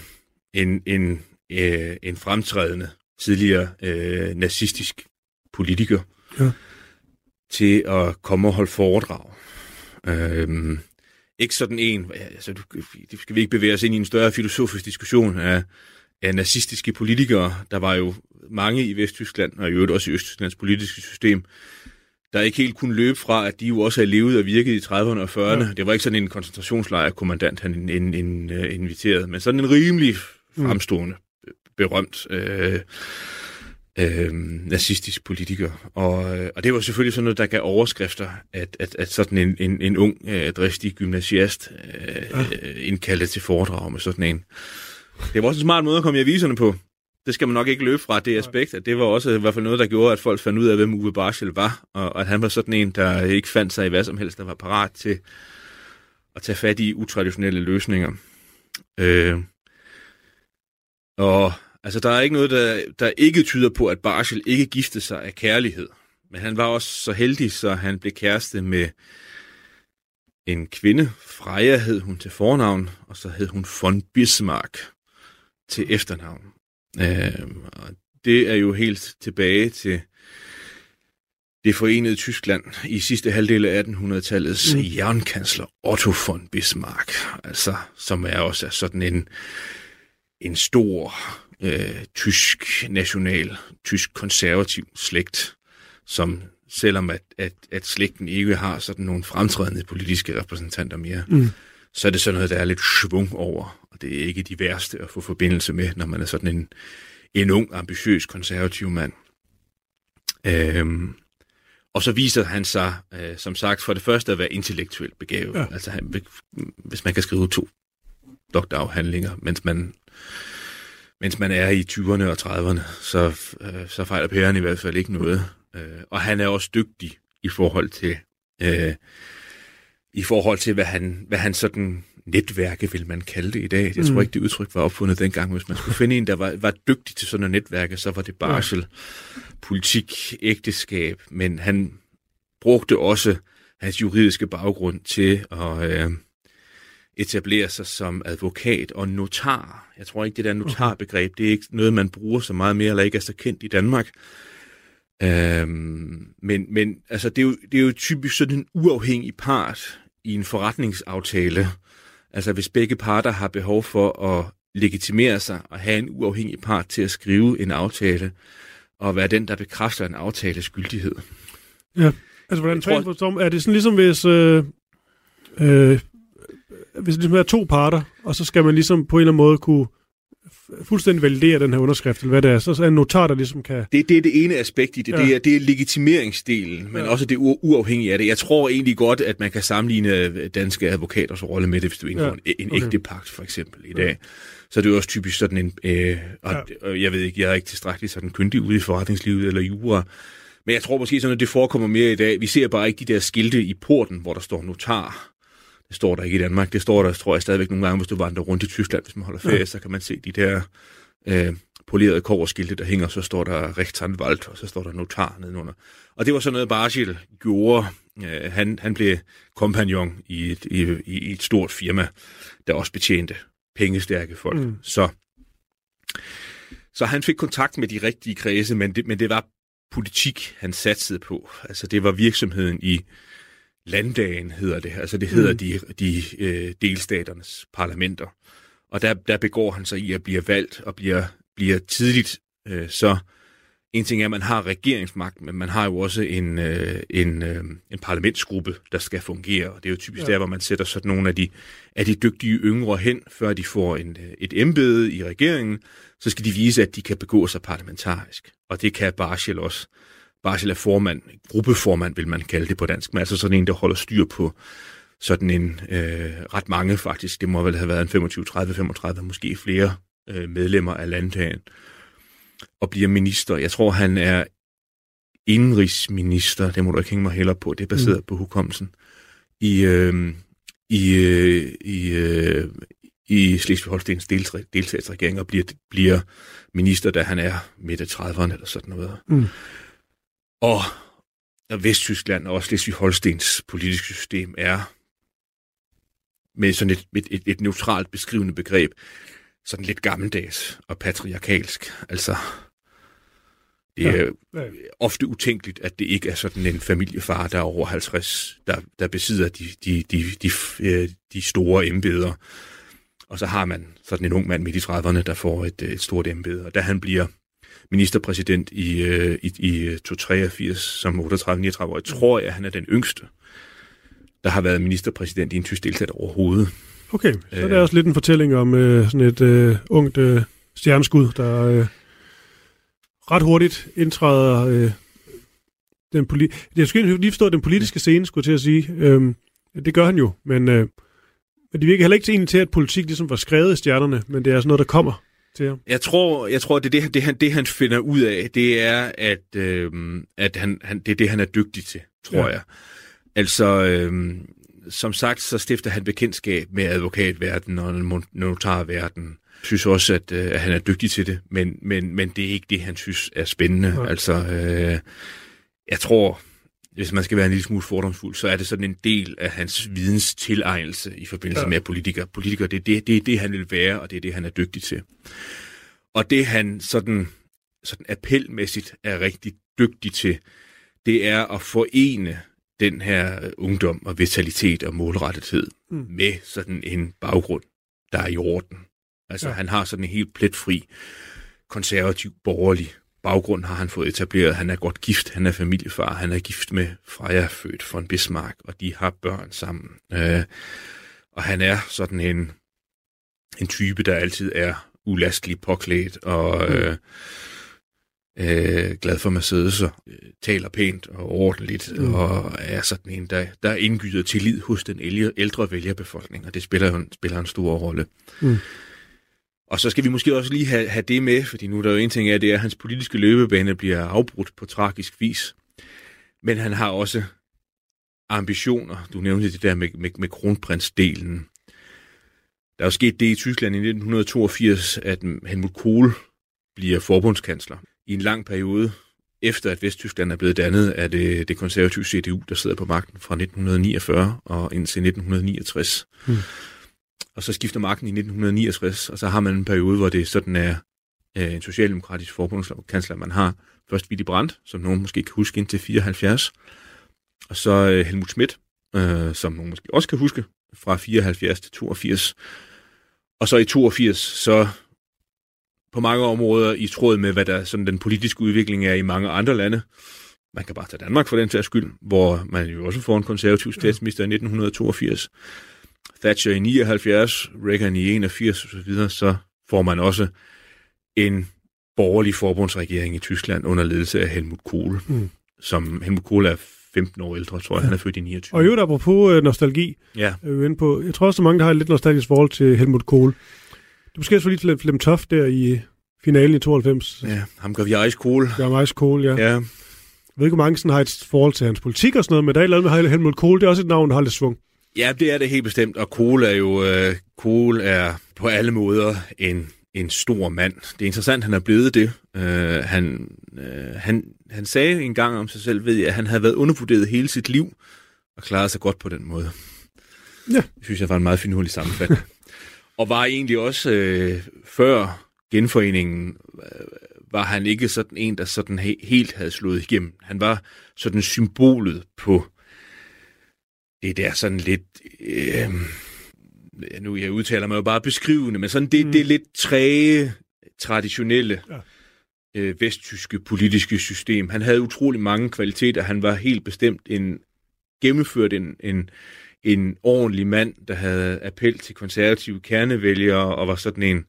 en, en, øh, en fremtrædende tidligere øh, nazistisk politiker ja. til at komme og holde foredrag. Øhm, ikke sådan en, altså, det skal vi ikke bevæge os ind i en større filosofisk diskussion af, af nazistiske politikere. Der var jo mange i Vesttyskland, og i øvrigt også i Østtysklands politiske system, der ikke helt kunne løbe fra, at de jo også havde levet og virket i 30'erne og 40'erne. Ja. Det var ikke sådan en koncentrationslejrkommandant, han in, in, in, inviterede, men sådan en rimelig mm. fremstående, berømt øh, øh, nazistisk politiker. Og, øh, og det var selvfølgelig sådan noget, der gav overskrifter, at, at, at sådan en, en, en ung, øh, dristig gymnasiast øh, ja. indkaldte til foredrag med sådan en. Det var også en smart måde at komme i aviserne på det skal man nok ikke løbe fra, det aspekt, at det var også i hvert fald noget, der gjorde, at folk fandt ud af, hvem Uwe Barschel var, og at han var sådan en, der ikke fandt sig i hvad som helst, der var parat til at tage fat i utraditionelle løsninger. Øh, og altså, der er ikke noget, der, der ikke tyder på, at Barschel ikke giftede sig af kærlighed. Men han var også så heldig, så han blev kæreste med en kvinde. Freja hed hun til fornavn, og så hed hun von Bismarck til efternavn. Øh, og det er jo helt tilbage til det forenede Tyskland i sidste halvdel af 1800-tallets mm. jernkansler Otto von Bismarck, altså, som er også sådan en, en stor øh, tysk national, tysk konservativ slægt, som selvom at, at, at slægten ikke har sådan nogle fremtrædende politiske repræsentanter mere, mm. så er det sådan noget, der er lidt svung over og det er ikke de værste at få forbindelse med, når man er sådan en, en ung, ambitiøs, konservativ mand. Øhm, og så viser han sig, øh, som sagt, for det første at være intellektuelt begavet. Ja. Altså, han, hvis man kan skrive to doktorafhandlinger, mens man, mens man er i 20'erne og 30'erne, så, øh, så fejler pæren i hvert fald ikke noget. Øh, og han er også dygtig i forhold til, øh, i forhold til hvad han, hvad han sådan netværke, vil man kalde det i dag. Jeg Mm. tror ikke, det udtryk var opfundet dengang. Hvis man skulle finde en, der var, var dygtig til sådan et netværke, så var det barsel, politik, ægteskab. Men han brugte også hans juridiske baggrund til at øh, etablere sig som advokat og notar. Jeg tror ikke, det der notarbegreb, det er ikke noget, man bruger så meget mere, eller ikke er så kendt i Danmark. Øhm, men, men altså, det, er jo, det er jo typisk sådan en uafhængig part i en forretningsaftale. Altså hvis begge parter har behov for at legitimere sig og have en uafhængig part til at skrive en aftale, og være den, der bekræfter en aftales gyldighed. Altså, hvordan Jeg tror- tror... forstår, er det sådan ligesom, hvis, øh, øh, hvis det ligesom er to parter, og så skal man ligesom på en eller anden måde kunne fuldstændig validere den her underskrift, eller hvad det er, så er en notar, der ligesom kan... Det, det er det ene aspekt i det. Ja. Ja. Det, er, det er legitimeringsdelen, men Ja. ja. også det uafhængige af det. Jeg tror egentlig godt, at man kan sammenligne øh, danske advokaters rolle med det, hvis du indgår Ja. ja. en, en Okay. ægte pagt, for eksempel, i dag. Så det er jo også typisk sådan en... Øh, og, ja. Jeg ved ikke, jeg er ikke tilstrækkeligt sådan kyndig ude i forretningslivet eller jura, men jeg tror måske sådan, at det forekommer mere i dag. Vi ser bare ikke de der skilte i porten, hvor der står notar. Det står der ikke i Danmark. Det står der, tror jeg, stadigvæk nogle gange, hvis du vandrer rundt i Tyskland, hvis man holder ferie, Ja. så kan man se de der øh, polerede kårskilte, der hænger, så står der Rechtsanwalt, og så står der notar nedenunder. Og det var sådan noget, Barschel gjorde. Øh, han, han blev kompagnon i et, i, i et stort firma, der også betjente pengestærke folk. Mm. Så, så han fik kontakt med de rigtige kredse, men det, men det var politik, han satsede på. Altså det var virksomheden i landdagen, hedder det. Altså det hedder Mm. de, de øh, delstaternes parlamenter. Og der, der begår han sig i at blive valgt og bliver, bliver tidligt øh, så en ting er, at man har regeringsmagt, men man har jo også en, øh, en, øh, en parlamentsgruppe, der skal fungere. Og det er jo typisk Ja. der, hvor man sætter sådan nogle af de, af de dygtige yngre hen, før de får en, øh, et embede i regeringen. Så skal de vise, at de kan begå sig parlamentarisk. Og det kan Barschel også. Barschel er formand, gruppeformand vil man kalde det på dansk, men altså sådan en, der holder styr på sådan en øh, ret mange faktisk. Det må vel have været en 25, 30, 35, måske flere øh, medlemmer af landdagen og bliver minister. Jeg tror, han er indrigsminister, det må du ikke hænge mig heller på, det er baseret mm. på hukommelsen, i, øh, i, øh, i, øh, i Slesvig-Holstens delstatsregering og bliver, bliver minister, da han er midt i 30'erne eller sådan noget. Mm. Og og Vesttyskland og også Slesvig-Holstens politiske system er med sådan et, et, et, et neutralt beskrivende begreb, sådan lidt gammeldags og patriarkalsk. Altså, det er Ja. ja. ofte utænkeligt, at det ikke er sådan en familiefar, der er over 50, der, der besidder de, de, de, de, øh, de store embeder. Og så har man sådan en ung mand midt i 30'erne, der får et, et stort embede. Og da han bliver ministerpræsident i, øh, i, i 283 som 38-39 tror jeg, at han er den yngste, der har været ministerpræsident i en tysk delstat overhovedet. Okay, så Øh. det er også lidt en fortælling om øh, sådan et øh, ungt øh, stjerneskud, der øh, ret hurtigt indtræder øh, den poli- Jeg skal lige forstå den politiske scene, skulle jeg til at sige. Øhm, det gør han jo, men, øh, men det virker heller ikke til, til, at politik ligesom var skrevet i stjernerne, men det er sådan noget, der kommer til ham. Jeg tror, jeg tror det, det, det, han, det, han finder ud af, det er, at, øh, at han, han, det er det, han er dygtig til, tror Ja. jeg. Altså, øh, som sagt, så stifter han bekendtskab med advokatverdenen og notarverdenen. Jeg synes også, at, øh, at han er dygtig til det, men, men, men det er ikke det, han synes er spændende. Nej. Altså, øh, jeg tror, hvis man skal være en lille smule fordomsfuld, så er det sådan en del af hans videns tilegnelse i forbindelse Ja. med politiker. Politiker, det er det, det er det, han vil være, og det er det, han er dygtig til. Og det, han sådan, sådan appelmæssigt er rigtig dygtig til, det er at forene den her ungdom og vitalitet og målrettethed Mm. med sådan en baggrund, der er i orden. Altså, ja. han har sådan en helt pletfri, konservativ, borgerlig baggrund har han fået etableret. Han er godt gift, han er familiefar, han er gift med Freja, født von Bismarck, og de har børn sammen. Øh, og han er sådan en, en type, der altid er ulastelig påklædt og Mm. øh, øh, glad for Mercedes, øh, taler pænt og ordentligt, Mm. og er sådan en, der, der indgyder tillid hos den ældre, vælgerbefolkning, og det spiller jo spiller en stor rolle. Mm. Og så skal vi måske også lige have, have det med, fordi nu er der jo en ting af, det er, at hans politiske løbebane bliver afbrudt på tragisk vis. Men han har også ambitioner. Du nævnte det der med, med, med kronprinsdelen. Der er jo sket det i Tyskland i 1982, at Helmut Kohl bliver forbundskansler i en lang periode, efter at Vesttyskland er blevet dannet er det, det konservative CDU, der sidder på magten fra 1949 og indtil 1969. Hmm. Og så skifter magten i 1969, og så har man en periode, hvor det sådan er øh, en socialdemokratisk forbundskansler, man har. Først Willy Brandt, som nogen måske kan huske indtil 74, og så øh, Helmut Schmidt, øh, som nogen måske også kan huske, fra 74 til 82. Og så i 82, så på mange områder i tråd med, hvad der sådan den politiske udvikling er i mange andre lande. Man kan bare tage Danmark for den sags skyld, hvor man jo også får en konservativ statsminister i 1982. Thatcher i 79, Reagan i 81 osv., så får man også en borgerlig forbundsregering i Tyskland under ledelse af Helmut Kohl, mm. som Helmut Kohl er 15 år ældre, tror jeg. Ja. Han er født i 29. Og jo, der apropos øh, nostalgi. Ja. Øh, inde på, jeg tror også, at mange der har et lidt nostalgisk forhold til Helmut Kohl. Det er måske også lige Flem Toft der i finalen i 92. Ja, ham gør vi Ice Kohl. Gør Ice Kohl, ja. Ja, Jeg ved ikke, hvor mange sådan har et forhold til hans politik og sådan noget, men der er et eller andet med Helmut Kohl. Det er også et navn, der har lidt svung. Ja, det er det helt bestemt, og Kohl er jo øh, Kohl er på alle måder en, en stor mand. Det er interessant, han er blevet det. Øh, han, øh, han, han sagde en gang om sig selv, ved jeg, at han havde været undervurderet hele sit liv, og klaret sig godt på den måde. Ja. Det synes jeg var en meget finurlig sammenfatning. [laughs] og var egentlig også øh, før genforeningen, øh, var han ikke sådan en, der sådan he- helt havde slået igennem. Han var sådan symbolet på det der sådan lidt... Øh, nu jeg udtaler mig jo bare beskrivende, men sådan det, mm. det lidt træge, traditionelle Ja. øh, vesttyske politiske system. Han havde utrolig mange kvaliteter. Han var helt bestemt en gennemført en, en, en ordentlig mand, der havde appel til konservative kernevælgere, og var sådan en,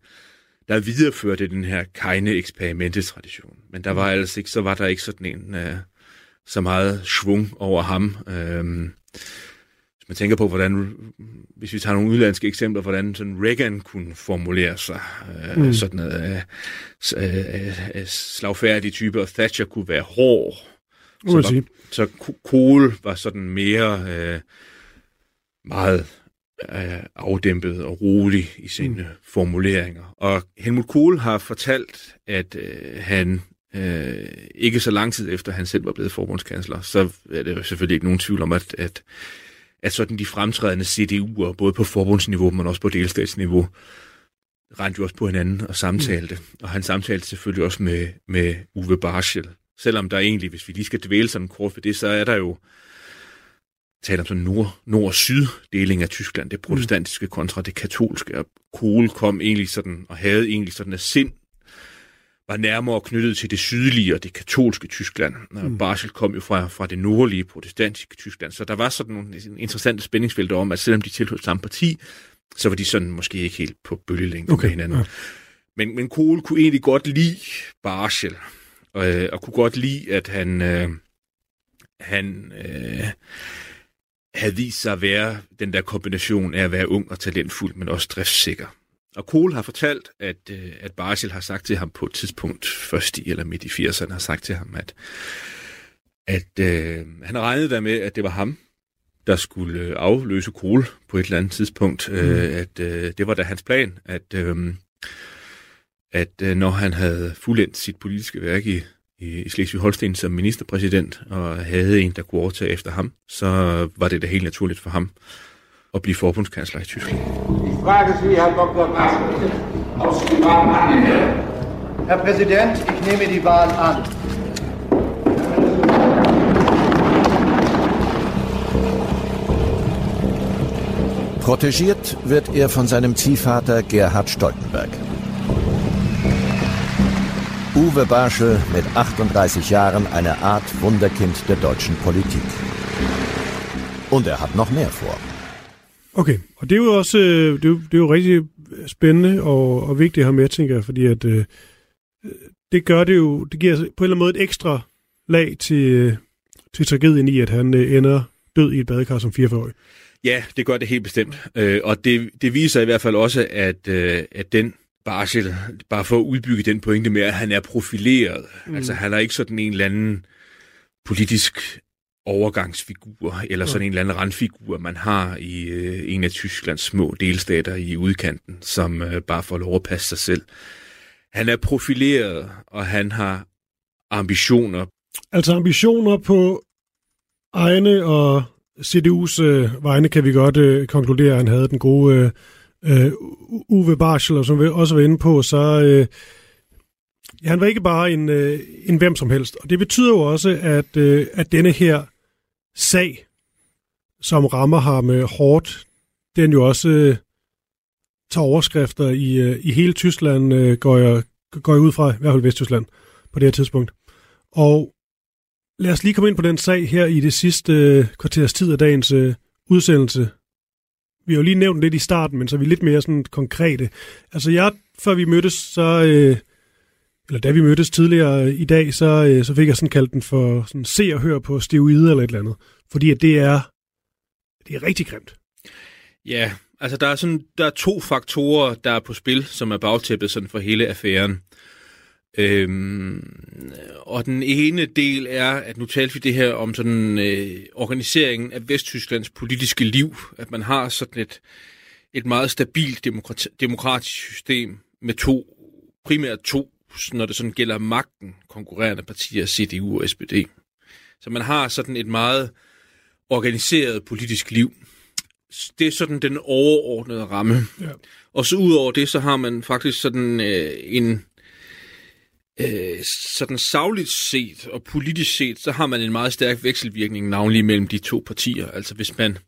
der videreførte den her kejne eksperimentetradition. Men der var altså ikke, så var der ikke sådan en øh, så meget svung over ham. Øhm, hvis man tænker på, hvordan, hvis vi tager nogle udlandske eksempler, hvordan sådan Reagan kunne formulere sig, øh, mm. sådan noget, øh, øh, øh, slagfærdige typer, og Thatcher kunne være hård. Så, var, så Ko- Kohl var sådan mere øh, meget øh, afdæmpet og rolig i sine mm. formuleringer. Og Helmut Kohl har fortalt, at øh, han øh, ikke så lang tid efter han selv var blevet forbundskansler, så er det jo selvfølgelig ikke nogen tvivl om, at, at, at sådan de fremtrædende CDU'er, både på forbundsniveau, men også på delstatsniveau, rendte jo også på hinanden og samtalte. Mm. Og han samtalte selvfølgelig også med, med Uwe Barschel. Selvom der egentlig, hvis vi lige skal dvæle sådan kort ved det, så er der jo tale om sådan nord, nord-syd-deling af Tyskland, det protestantiske kontra det katolske. Og Kohl kom egentlig sådan, og havde egentlig sådan et sind, var nærmere knyttet til det sydlige og det katolske Tyskland. Mm. Barschel kom jo fra, fra det nordlige protestantiske Tyskland, så der var sådan nogle interessante spændingsfelter om, at selvom de tilhørte samme parti, så var de sådan måske ikke helt på bølgelængde okay. Med hinanden. ja. Men, men Kohl kunne egentlig godt lide Barschel, og, øh, og kunne godt lide, at han, øh, han øh, havde vist sig at være den der kombination af at være ung og talentfuld, men også driftssikker. Og Kohl har fortalt, at, øh, at Barschel har sagt til ham på et tidspunkt, først i eller midt i 80'erne, har sagt til ham, at, at øh, han regnede der med, at det var ham, der skulle øh, afløse Kohl på et eller andet tidspunkt. Mm. Øh, at øh, det var da hans plan, at, øh, at øh, når han havde fuldendt sit politiske værk i, i, i Slesvig-Holsten som ministerpræsident, og havde en, der kunne overtage efter ham, så var det da helt naturligt for ham at blive forbundskansler i Tyskland. Ich frage Sie, Herr Dr. Barschel, aus die Wahl annehmen. Herr Präsident, ich nehme die Wahl an. Protegiert wird er von seinem Ziehvater Gerhard Stoltenberg. Uwe Barschel mit 38 Jahren eine Art Wunderkind der deutschen Politik. Und er hat noch mehr vor. Okay, og det er jo også øh, det er jo, det er jo rigtig spændende og, og vigtigt at have med, tænker jeg, fordi at øh, det gør det jo, det giver på en eller anden måde et ekstra lag til, øh, til tragedien i, at han øh, ender død i et badekar som 44-årig. Ja, det gør det helt bestemt. Øh, og det, det viser i hvert fald også, at, øh, at den Barschel, bare for at udbygge den pointe med, at han er profileret. Mm. Altså han er ikke sådan en eller anden politisk overgangsfigur, eller sådan en eller anden randfigur, man har i øh, en af Tysklands små delstater i udkanten, som øh, bare får lov at passe sig selv. Han er profileret, og han har ambitioner. Altså ambitioner på egne og CDU's øh, vegne kan vi godt øh, konkludere, at han havde den gode øh, Uwe Barschel, og som vi også var inde på, så øh, han var ikke bare en, øh, en hvem som helst. Og det betyder jo også, at, øh, at denne her sag, som rammer ham øh, hårdt, den jo også øh, tager overskrifter i, øh, i hele Tyskland, øh, går, jeg, går jeg ud fra, i hvert fald Vesttyskland, på det her tidspunkt. Og lad os lige komme ind på den sag her i det sidste øh, kvarters tid af dagens øh, udsendelse. Vi har jo lige nævnt lidt i starten, men så er vi lidt mere sådan konkrete. Altså jeg, før vi mødtes, så... Øh, eller da vi mødtes tidligere i dag, så, øh, så fik jeg sådan kaldt den for sådan se og høre på steroider eller et eller andet. Fordi at det er, det er rigtig grimt. Ja, altså der er, sådan, der er to faktorer, der er på spil, som er bagtæppet sådan for hele affæren. Øhm, og den ene del er, at nu talte vi det her om sådan øh, organiseringen af Vesttysklands politiske liv, at man har sådan et, et meget stabilt demokrati- demokratisk system med to, primært to, når det sådan gælder magten, konkurrerende partier, CDU og SPD. Så man har sådan et meget organiseret politisk liv. Det er sådan den overordnede ramme. Ja. Og så udover det, så har man faktisk sådan øh, en øh, sådan savligt set og politisk set, så har man en meget stærk vekselvirkning navnlig mellem de to partier. Altså hvis man,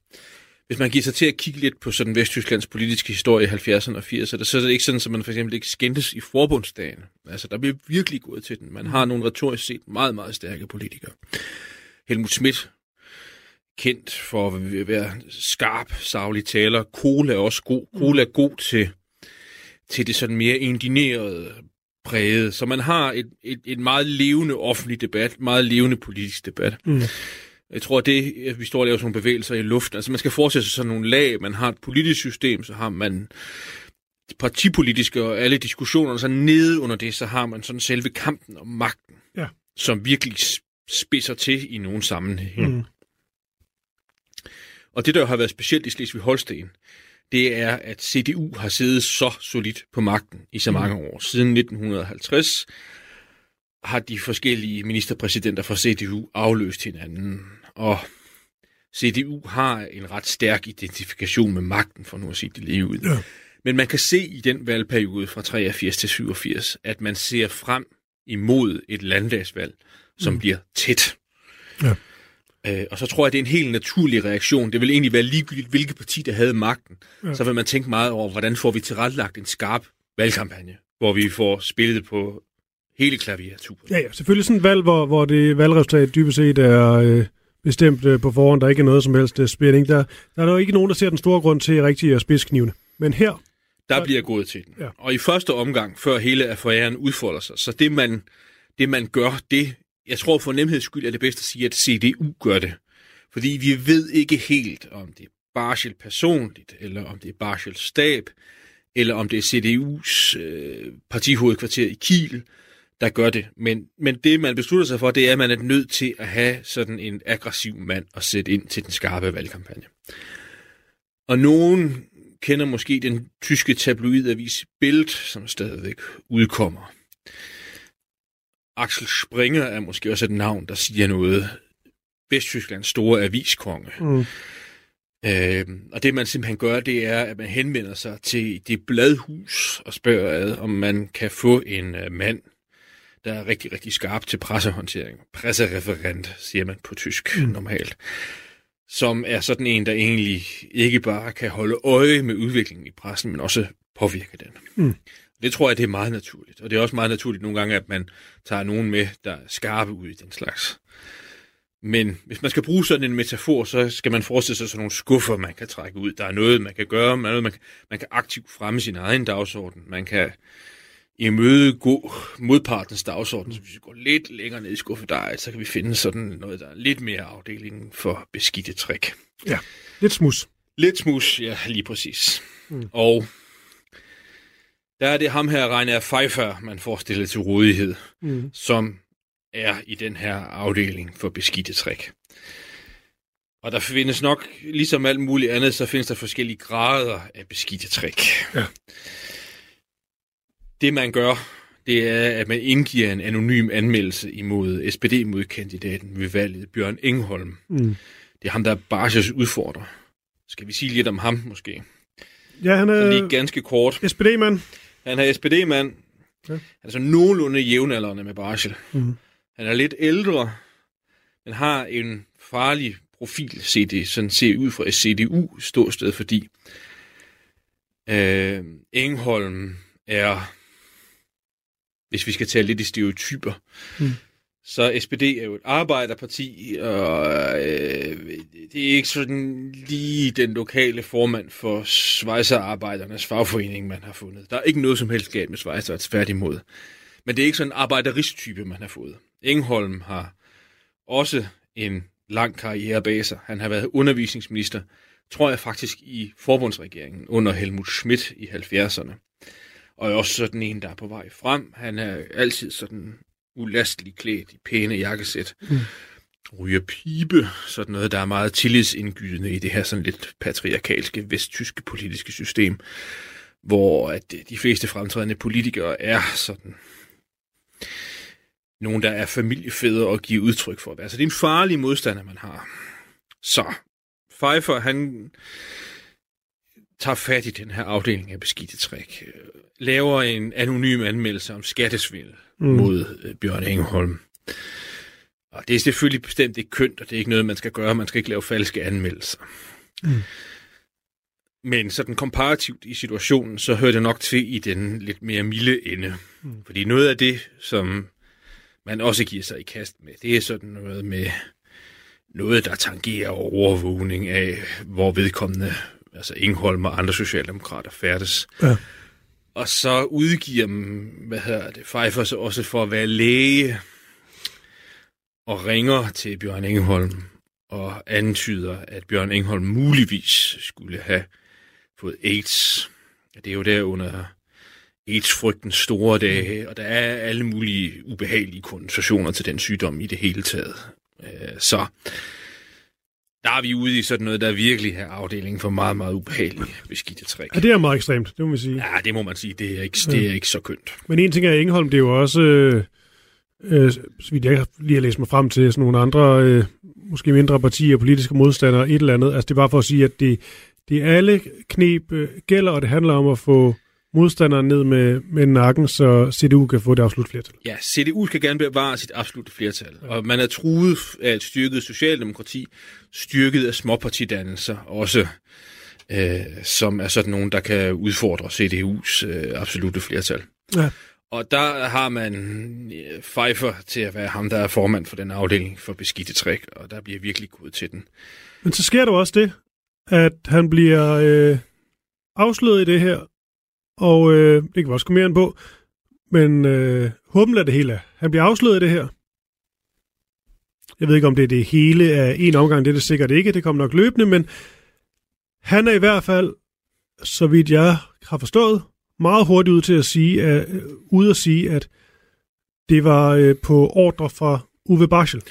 hvis man giver sig til at kigge lidt på sådan Vesttysklands politiske historie i 70'erne og 80'erne, så er det ikke sådan, at man for eksempel ikke skændtes i forbundsdagen. Altså der bliver virkelig gået til den. Man har nogle retorisk set meget, meget stærke politikere. Helmut Schmidt, kendt for at være skarp, savlig taler. Kohl er også god. Kohl er god til, til det sådan mere indinerede, præget. Så man har et, et, et meget levende offentlig debat, meget levende politisk debat. Mm. Jeg tror, det, at vi står og laver sådan nogle bevægelser i luften, altså man skal forestille sig sådan nogle lag. Man har et politisk system, så har man partipolitiske og alle diskussioner, så nede under det, så har man sådan selve kampen om magten, ja. som virkelig spidser til i nogle sammenhæng. Mm. Og det, der har været specielt i Slesvig-Holsten, det er, at CDU har siddet så solidt på magten i så mange mm. år. Siden 1950 har de forskellige ministerpræsidenter fra CDU afløst hinanden, og CDU har en ret stærk identifikation med magten, for nu at sige det lige ud. Ja. Men man kan se i den valgperiode fra 83 til 87, at man ser frem imod et landdagsvalg, som mm. bliver tæt. Ja. Øh, og så tror jeg, det er en helt naturlig reaktion. Det vil egentlig være ligegyldigt, hvilket parti, der havde magten. Ja. Så vil man tænke meget over, hvordan får vi tilrettelagt en skarp valgkampagne, hvor vi får spillet på hele klaviaturen. Ja, ja, selvfølgelig sådan et valg, hvor, hvor det valgresultat dybest set er øh, bestemt øh, på forhånd. Der er ikke noget som helst øh, spænding. Der, der er jo ikke nogen, der ser den store grund til rigtig at spidsknivene. Men her... Der bliver gået til den. Ja. Og i første omgang, før hele affæren udfolder sig, så det man, det man gør, det jeg tror for nemheds skyld er det bedst at sige, at CDU gør det. Fordi vi ved ikke helt, om det er Barschel personligt, eller om det er Barschel stab, eller om det er CDU's øh, partihovedkvarter i Kiel, der gør det. Men, men det, man beslutter sig for, det er, at man er nødt til at have sådan en aggressiv mand at sætte ind til den skarpe valgkampagne. Og nogen kender måske den tyske tabloidavis Bild, som stadigvæk udkommer. Axel Springer er måske også et navn, der siger noget. Vesttysklands store aviskonge. Mm. Øh, og det man simpelthen gør, det er, at man henvender sig til det bladhus og spørger ad, om man kan få en uh, mand, der er rigtig, rigtig skarp til pressehåndtering. Pressereferent, siger man på tysk mm. normalt. Som er sådan en, der egentlig ikke bare kan holde øje med udviklingen i pressen, men også påvirke den. Mm. Det tror jeg, det er meget naturligt. Og det er også meget naturligt nogle gange, at man tager nogen med, der er skarpe ud i den slags. Men hvis man skal bruge sådan en metafor, så skal man forestille sig sådan nogle skuffer, man kan trække ud. Der er noget, man kan gøre, man, noget, man, kan, man kan aktivt fremme sin egen dagsorden. Man kan gå modpartens dagsorden, så hvis vi går lidt længere ned i skuffedej, så kan vi finde sådan noget, der er lidt mere afdelingen for beskidte trick. Ja, lidt smus. Lidt smus, ja, lige præcis. Mm. Og der er det ham her, Rainer Pfeiffer, man får stillet til rådighed, mm. som er i den her afdeling for beskidte træk. Og der findes nok, ligesom alt muligt andet, så findes der forskellige grader af beskidte trick. Ja. Det man gør, det er, at man indgiver en anonym anmeldelse imod SPD-modkandidaten ved valget, Bjørn Engholm. Mm. Det er ham, der er Barsels udfordrer. Skal vi sige lidt om ham, måske? Ja, han Så er lige ganske kort. SPD-mand. Han er SPD-mand. Ja. Altså nogenlunde jævnaldrende med Barsel. Mhm. Han er lidt ældre, men har en farlig profil, set det sådan ser ud fra et CDU ståsted, fordi øh, Engholm er, hvis vi skal tale lidt i stereotyper, Mm. så SPD er jo et arbejderparti, og øh, det er ikke sådan lige den lokale formand for svejserarbejdernes fagforening, man har fundet. Der er ikke noget som helst galt med svejser, tværtimod. Men det er ikke sådan en arbejderisttype, man har fået. Engholm har også en lang karriere bag sig. Han har været undervisningsminister, tror jeg faktisk, i forbundsregeringen under Helmut Schmidt i 70'erne. Og også sådan en, der er på vej frem. Han er altid sådan ulastelig klædt i pæne jakkesæt. Mm. Ryger pibe, sådan noget, der er meget tillidsindgydende i det her sådan lidt patriarkalske vesttyske politiske system, hvor at de fleste fremtrædende politikere er sådan nogen, der er familiefædre og giver udtryk for det. Altså, det er en farlig modstander, man har. Så, Pfeiffer, han tager fat i den her afdeling af beskidte træk, øh, laver en anonym anmeldelse om skattesvindel mm. mod øh, Bjørn Engholm. Og det er selvfølgelig bestemt ikke kønt, og det er ikke noget, man skal gøre. Man skal ikke lave falske anmeldelser. Mm. Men sådan komparativt i situationen, så hører det nok til i den lidt mere milde ende. Mm. Fordi noget af det, som man også giver sig i kast med, det er sådan noget med noget, der tangerer overvågning af, hvor vedkommende, altså Ingholm og andre socialdemokrater færdes. Ja. Og så udgiver, hvad hedder det, Pfeiffer sig også for at være læge, og ringer til Bjørn Engholm og antyder, at Bjørn Engholm muligvis skulle have fået AIDS. Det er jo der under AIDS-frygtens store dage, og der er alle mulige ubehagelige konnotationer til den sygdom i det hele taget. Øh, Så der er vi ude i sådan noget, der virkelig er afdelingen for meget, meget ubehagelige beskidte træk. Ja, det er meget ekstremt, det må man sige. Ja, det må man sige. Det er ikke, det er ikke så kønt. Men en ting er Engholm, det er jo også, øh, øh, så vidt jeg lige har læst mig frem til, sådan nogle andre, øh, måske mindre partier, politiske modstandere, et eller andet. Altså det er bare for at sige, at det, det er alle knep øh, gælder, og det handler om at få modstanderen ned med, med nakken, så CDU kan få det absolut flertal. Ja, CDU skal gerne bevare sit absolutte flertal, og man er truet af et styrket socialdemokrati, styrket af småpartidannelser, også øh, som er sådan nogen, der kan udfordre CDU's øh, absolute flertal. Ja. Og der har man øh, Pfeiffer til at være ham, der er formand for den afdeling for beskidte træk, og der bliver virkelig gået til den. Men så sker der også det, at han bliver øh, afsløret i det her, og øh, det kan vi også komme mere ind på, men øh, håben er det hele. Han bliver afsløret i det her. Jeg ved ikke, om det er det hele af en omgang, det er det sikkert ikke, det kommer nok løbende, men han er i hvert fald, så vidt jeg har forstået, meget hurtigt ud til at sige, at, øh, ude at sige, at det var øh, på ordre fra Uwe Barschel.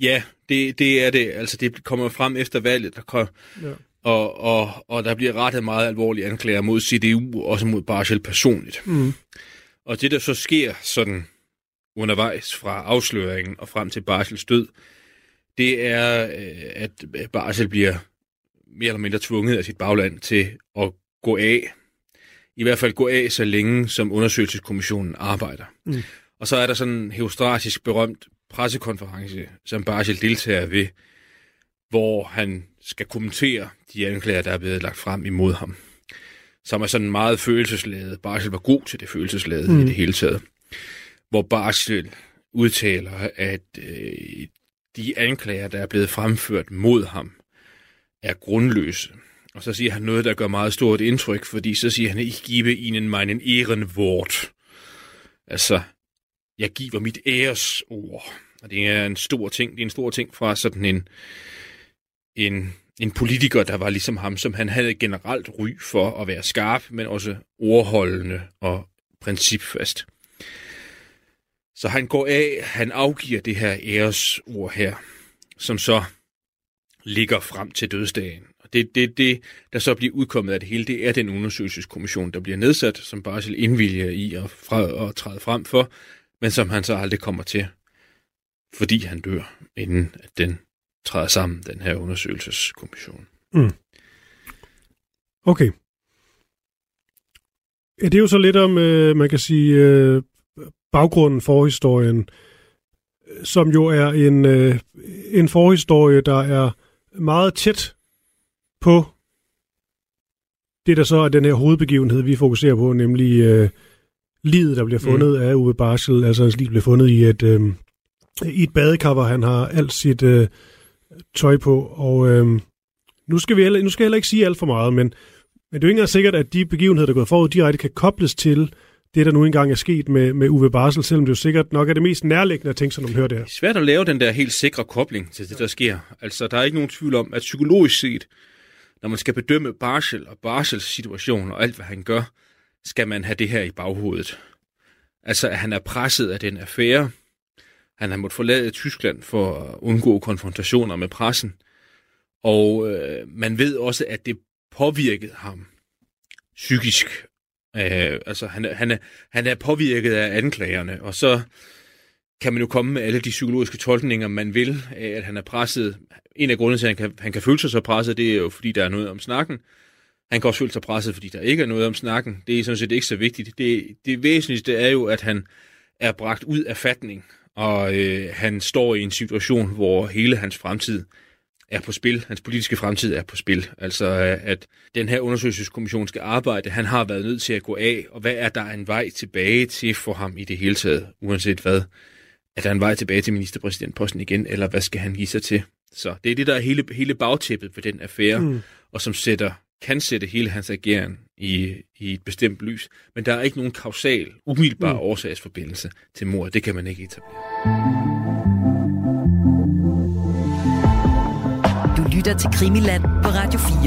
Ja, det, det er det. Altså, det kommer frem efter valget, der kom, Ja. Og, og, og der bliver rettet meget alvorlige anklager mod CDU, og også mod Barschel personligt. Mm. Og det, der så sker sådan undervejs fra afsløringen og frem til Barschels død, det er, øh, at Barschel bliver mere eller mindre tvunget af sit bagland til at gå af. I hvert fald gå af så længe, som undersøgelseskommissionen arbejder. Mm. Og så er der sådan en heostratisk berømt pressekonference, som Barschel deltager ved, hvor han skal kommentere de anklager, der er blevet lagt frem imod ham. Som er sådan meget følelsesladet. Barschel var god til det følelsesladet mm. i det hele taget. Hvor Barschel udtaler, at øh, de anklager, der er blevet fremført mod ham, er grundløse. Og så siger han noget, der gør meget stort indtryk, fordi så siger han, ich gebe ihnen meinen Ehrenwort. Altså, jeg giver mit æresord. Og det er en stor ting. Det er en stor ting fra sådan en, en, en politiker, der var ligesom ham, som han havde generelt ry for at være skarp, men også ordholdende og principfast. Så han går af, han afgiver det her æresord her, som så ligger frem til dødsdagen. Og det, det, det, der så bliver udkommet af det hele, det er den undersøgelseskommission, der bliver nedsat, som Barsel indvilger i at, fra, at træde frem for, men som han så aldrig kommer til, fordi han dør, inden at den træder sammen, den her undersøgelseskommission. Mm. Okay. Ja, det er jo så lidt om, øh, man kan sige, øh, baggrunden for historien, som jo er en, øh, en forhistorie, der er meget tæt på det, der så er den her hovedbegivenhed, vi fokuserer på, nemlig øh, livet, der bliver fundet mm. af Uwe Barsel. Altså hans liv bliver fundet i et, øh, i et badekar, hvor han har alt sit øh, tøj på. Og øh, nu, skal vi heller, nu skal jeg heller ikke sige alt for meget, men, men det er jo ikke engang sikkert, at de begivenheder, der er gået forud, direkte kan kobles til det, der nu engang er sket med, med Uwe Barsel, selvom det jo sikkert nok er det mest nærliggende at tænke sig, når man hører det her. Det er svært at lave den der helt sikre kobling til det, der sker. Altså, der er ikke nogen tvivl om, at psykologisk set, når man skal bedømme Barsel og Barsels situation og alt, hvad han gør, skal man have det her i baghovedet. Altså, at han er presset af den affære. Han har måttet forlade Tyskland for at undgå konfrontationer med pressen. Og øh, man ved også, at det påvirkede ham psykisk Øh, altså, han, han, er, han er påvirket af anklagerne, og så kan man jo komme med alle de psykologiske tolkninger, man vil, af at han er presset. En af grundene til, at han kan, han kan føle sig så presset, det er jo, fordi der er noget om snakken. Han kan også føle sig presset, fordi der ikke er noget om snakken. Det er sådan set ikke så vigtigt. Det, det væsentligste er jo, at han er bragt ud af fatning, og øh, han står i en situation, hvor hele hans fremtid er på spil. Hans politiske fremtid er på spil. Altså, at den her undersøgelseskommission skal arbejde. Han har været nødt til at gå af, og hvad er der en vej tilbage til for ham i det hele taget, uanset hvad? Er der en vej tilbage til ministerpræsidentposten igen, eller hvad skal han give sig til? Så det er det, der er hele, hele bagtæppet ved den affære, mm. og som sætter, kan sætte hele hans ageren i, i et bestemt lys. Men der er ikke nogen kausal, umiddelbar mm. årsagsforbindelse til mor. Det kan man ikke etablere. lytter til Krimiland på Radio 4.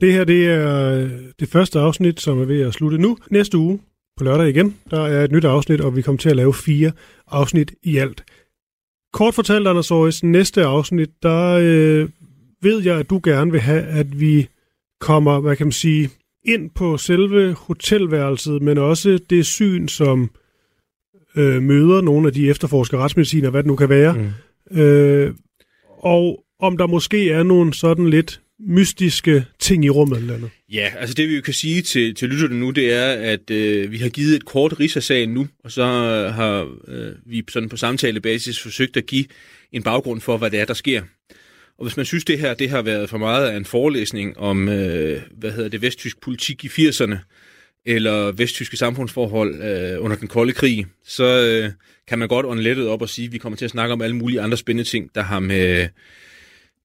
Det her det er det første afsnit, som er ved at slutte nu. Næste uge på lørdag igen, der er et nyt afsnit, og vi kommer til at lave fire afsnit i alt. Kort fortalt, Anders Aarhus, næste afsnit, der øh, ved jeg, at du gerne vil have, at vi kommer, hvad kan man sige, ind på selve hotelværelset, men også det syn, som øh, møder nogle af de efterforskere retsmediciner, hvad det nu kan være, mm. Øh, og om der måske er nogle sådan lidt mystiske ting i rummet eller andet. Ja, altså det vi jo kan sige til, til lytterne nu, det er, at øh, vi har givet et kort ris af sagen nu, og så har øh, vi sådan på samtalebasis forsøgt at give en baggrund for, hvad det er, der sker. Og hvis man synes, det her det har været for meget af en forelæsning om, øh, hvad hedder det, vesttysk politik i 80'erne, eller vesttyske samfundsforhold øh, under den kolde krig, så øh, kan man godt ånde op og sige, at vi kommer til at snakke om alle mulige andre spændende ting, der har med,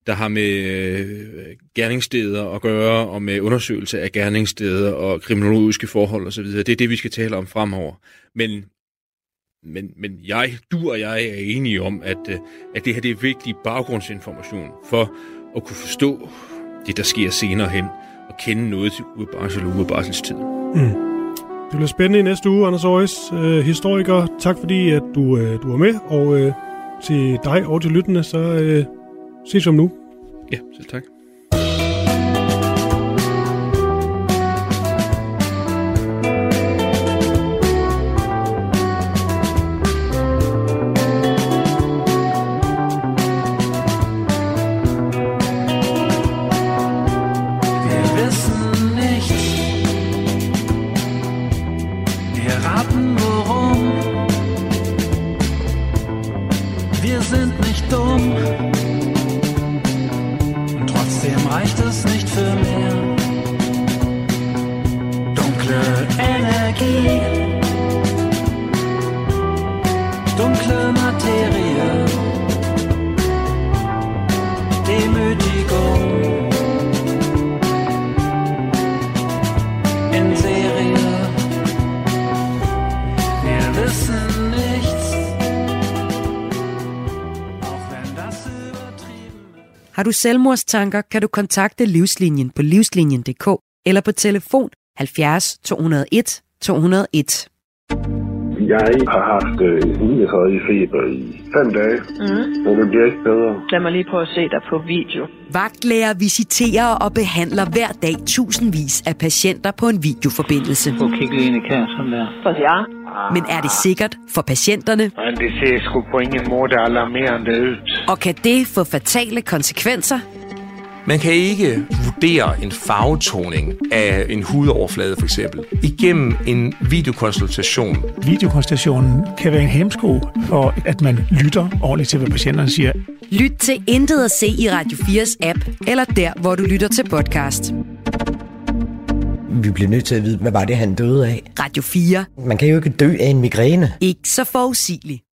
der har med øh, gerningssteder at gøre, og med undersøgelse af gerningssteder og kriminologiske forhold osv. Det er det, vi skal tale om fremover. Men, men, men jeg, du og jeg er enige om, at, øh, at det her det er vigtig baggrundsinformation for at kunne forstå det, der sker senere hen, og kende noget til Uwe Barsel og Uwe Barsels tid. Mm. Det bliver spændende i næste uge, Anders Aarhus, øh, historiker. Tak fordi, at du, øh, du er med, og øh, til dig og til lyttende, så øh, ses om nu. Ja, selv tak. Selvmordstanker, kan du kontakte Livslinjen på livslinjen.dk eller på telefon 70 201 201. Jeg har haft øh, 39 feber i fem dage, mm. men det bliver ikke bedre. Lad mig lige prøve at se dig på video. Vagtlæger visiterer og behandler hver dag tusindvis af patienter på en videoforbindelse. Prøv at kigge lige ind i kassen der. Prøv ja. Men er det sikkert for patienterne? Men det ser sgu på ingen måde alarmerende ud. Og kan det få fatale konsekvenser? Man kan ikke vurdere en farvetoning af en hudoverflade for eksempel igennem en videokonsultation. Videokonsultationen kan være en hemsko for, at man lytter ordentligt til, hvad patienterne siger. Lyt til Intet at se i Radio 4's app, eller der, hvor du lytter til podcast. Vi bliver nødt til at vide, hvad var det, han døde af? Radio 4. Man kan jo ikke dø af en migræne. Ikke så forudsigeligt.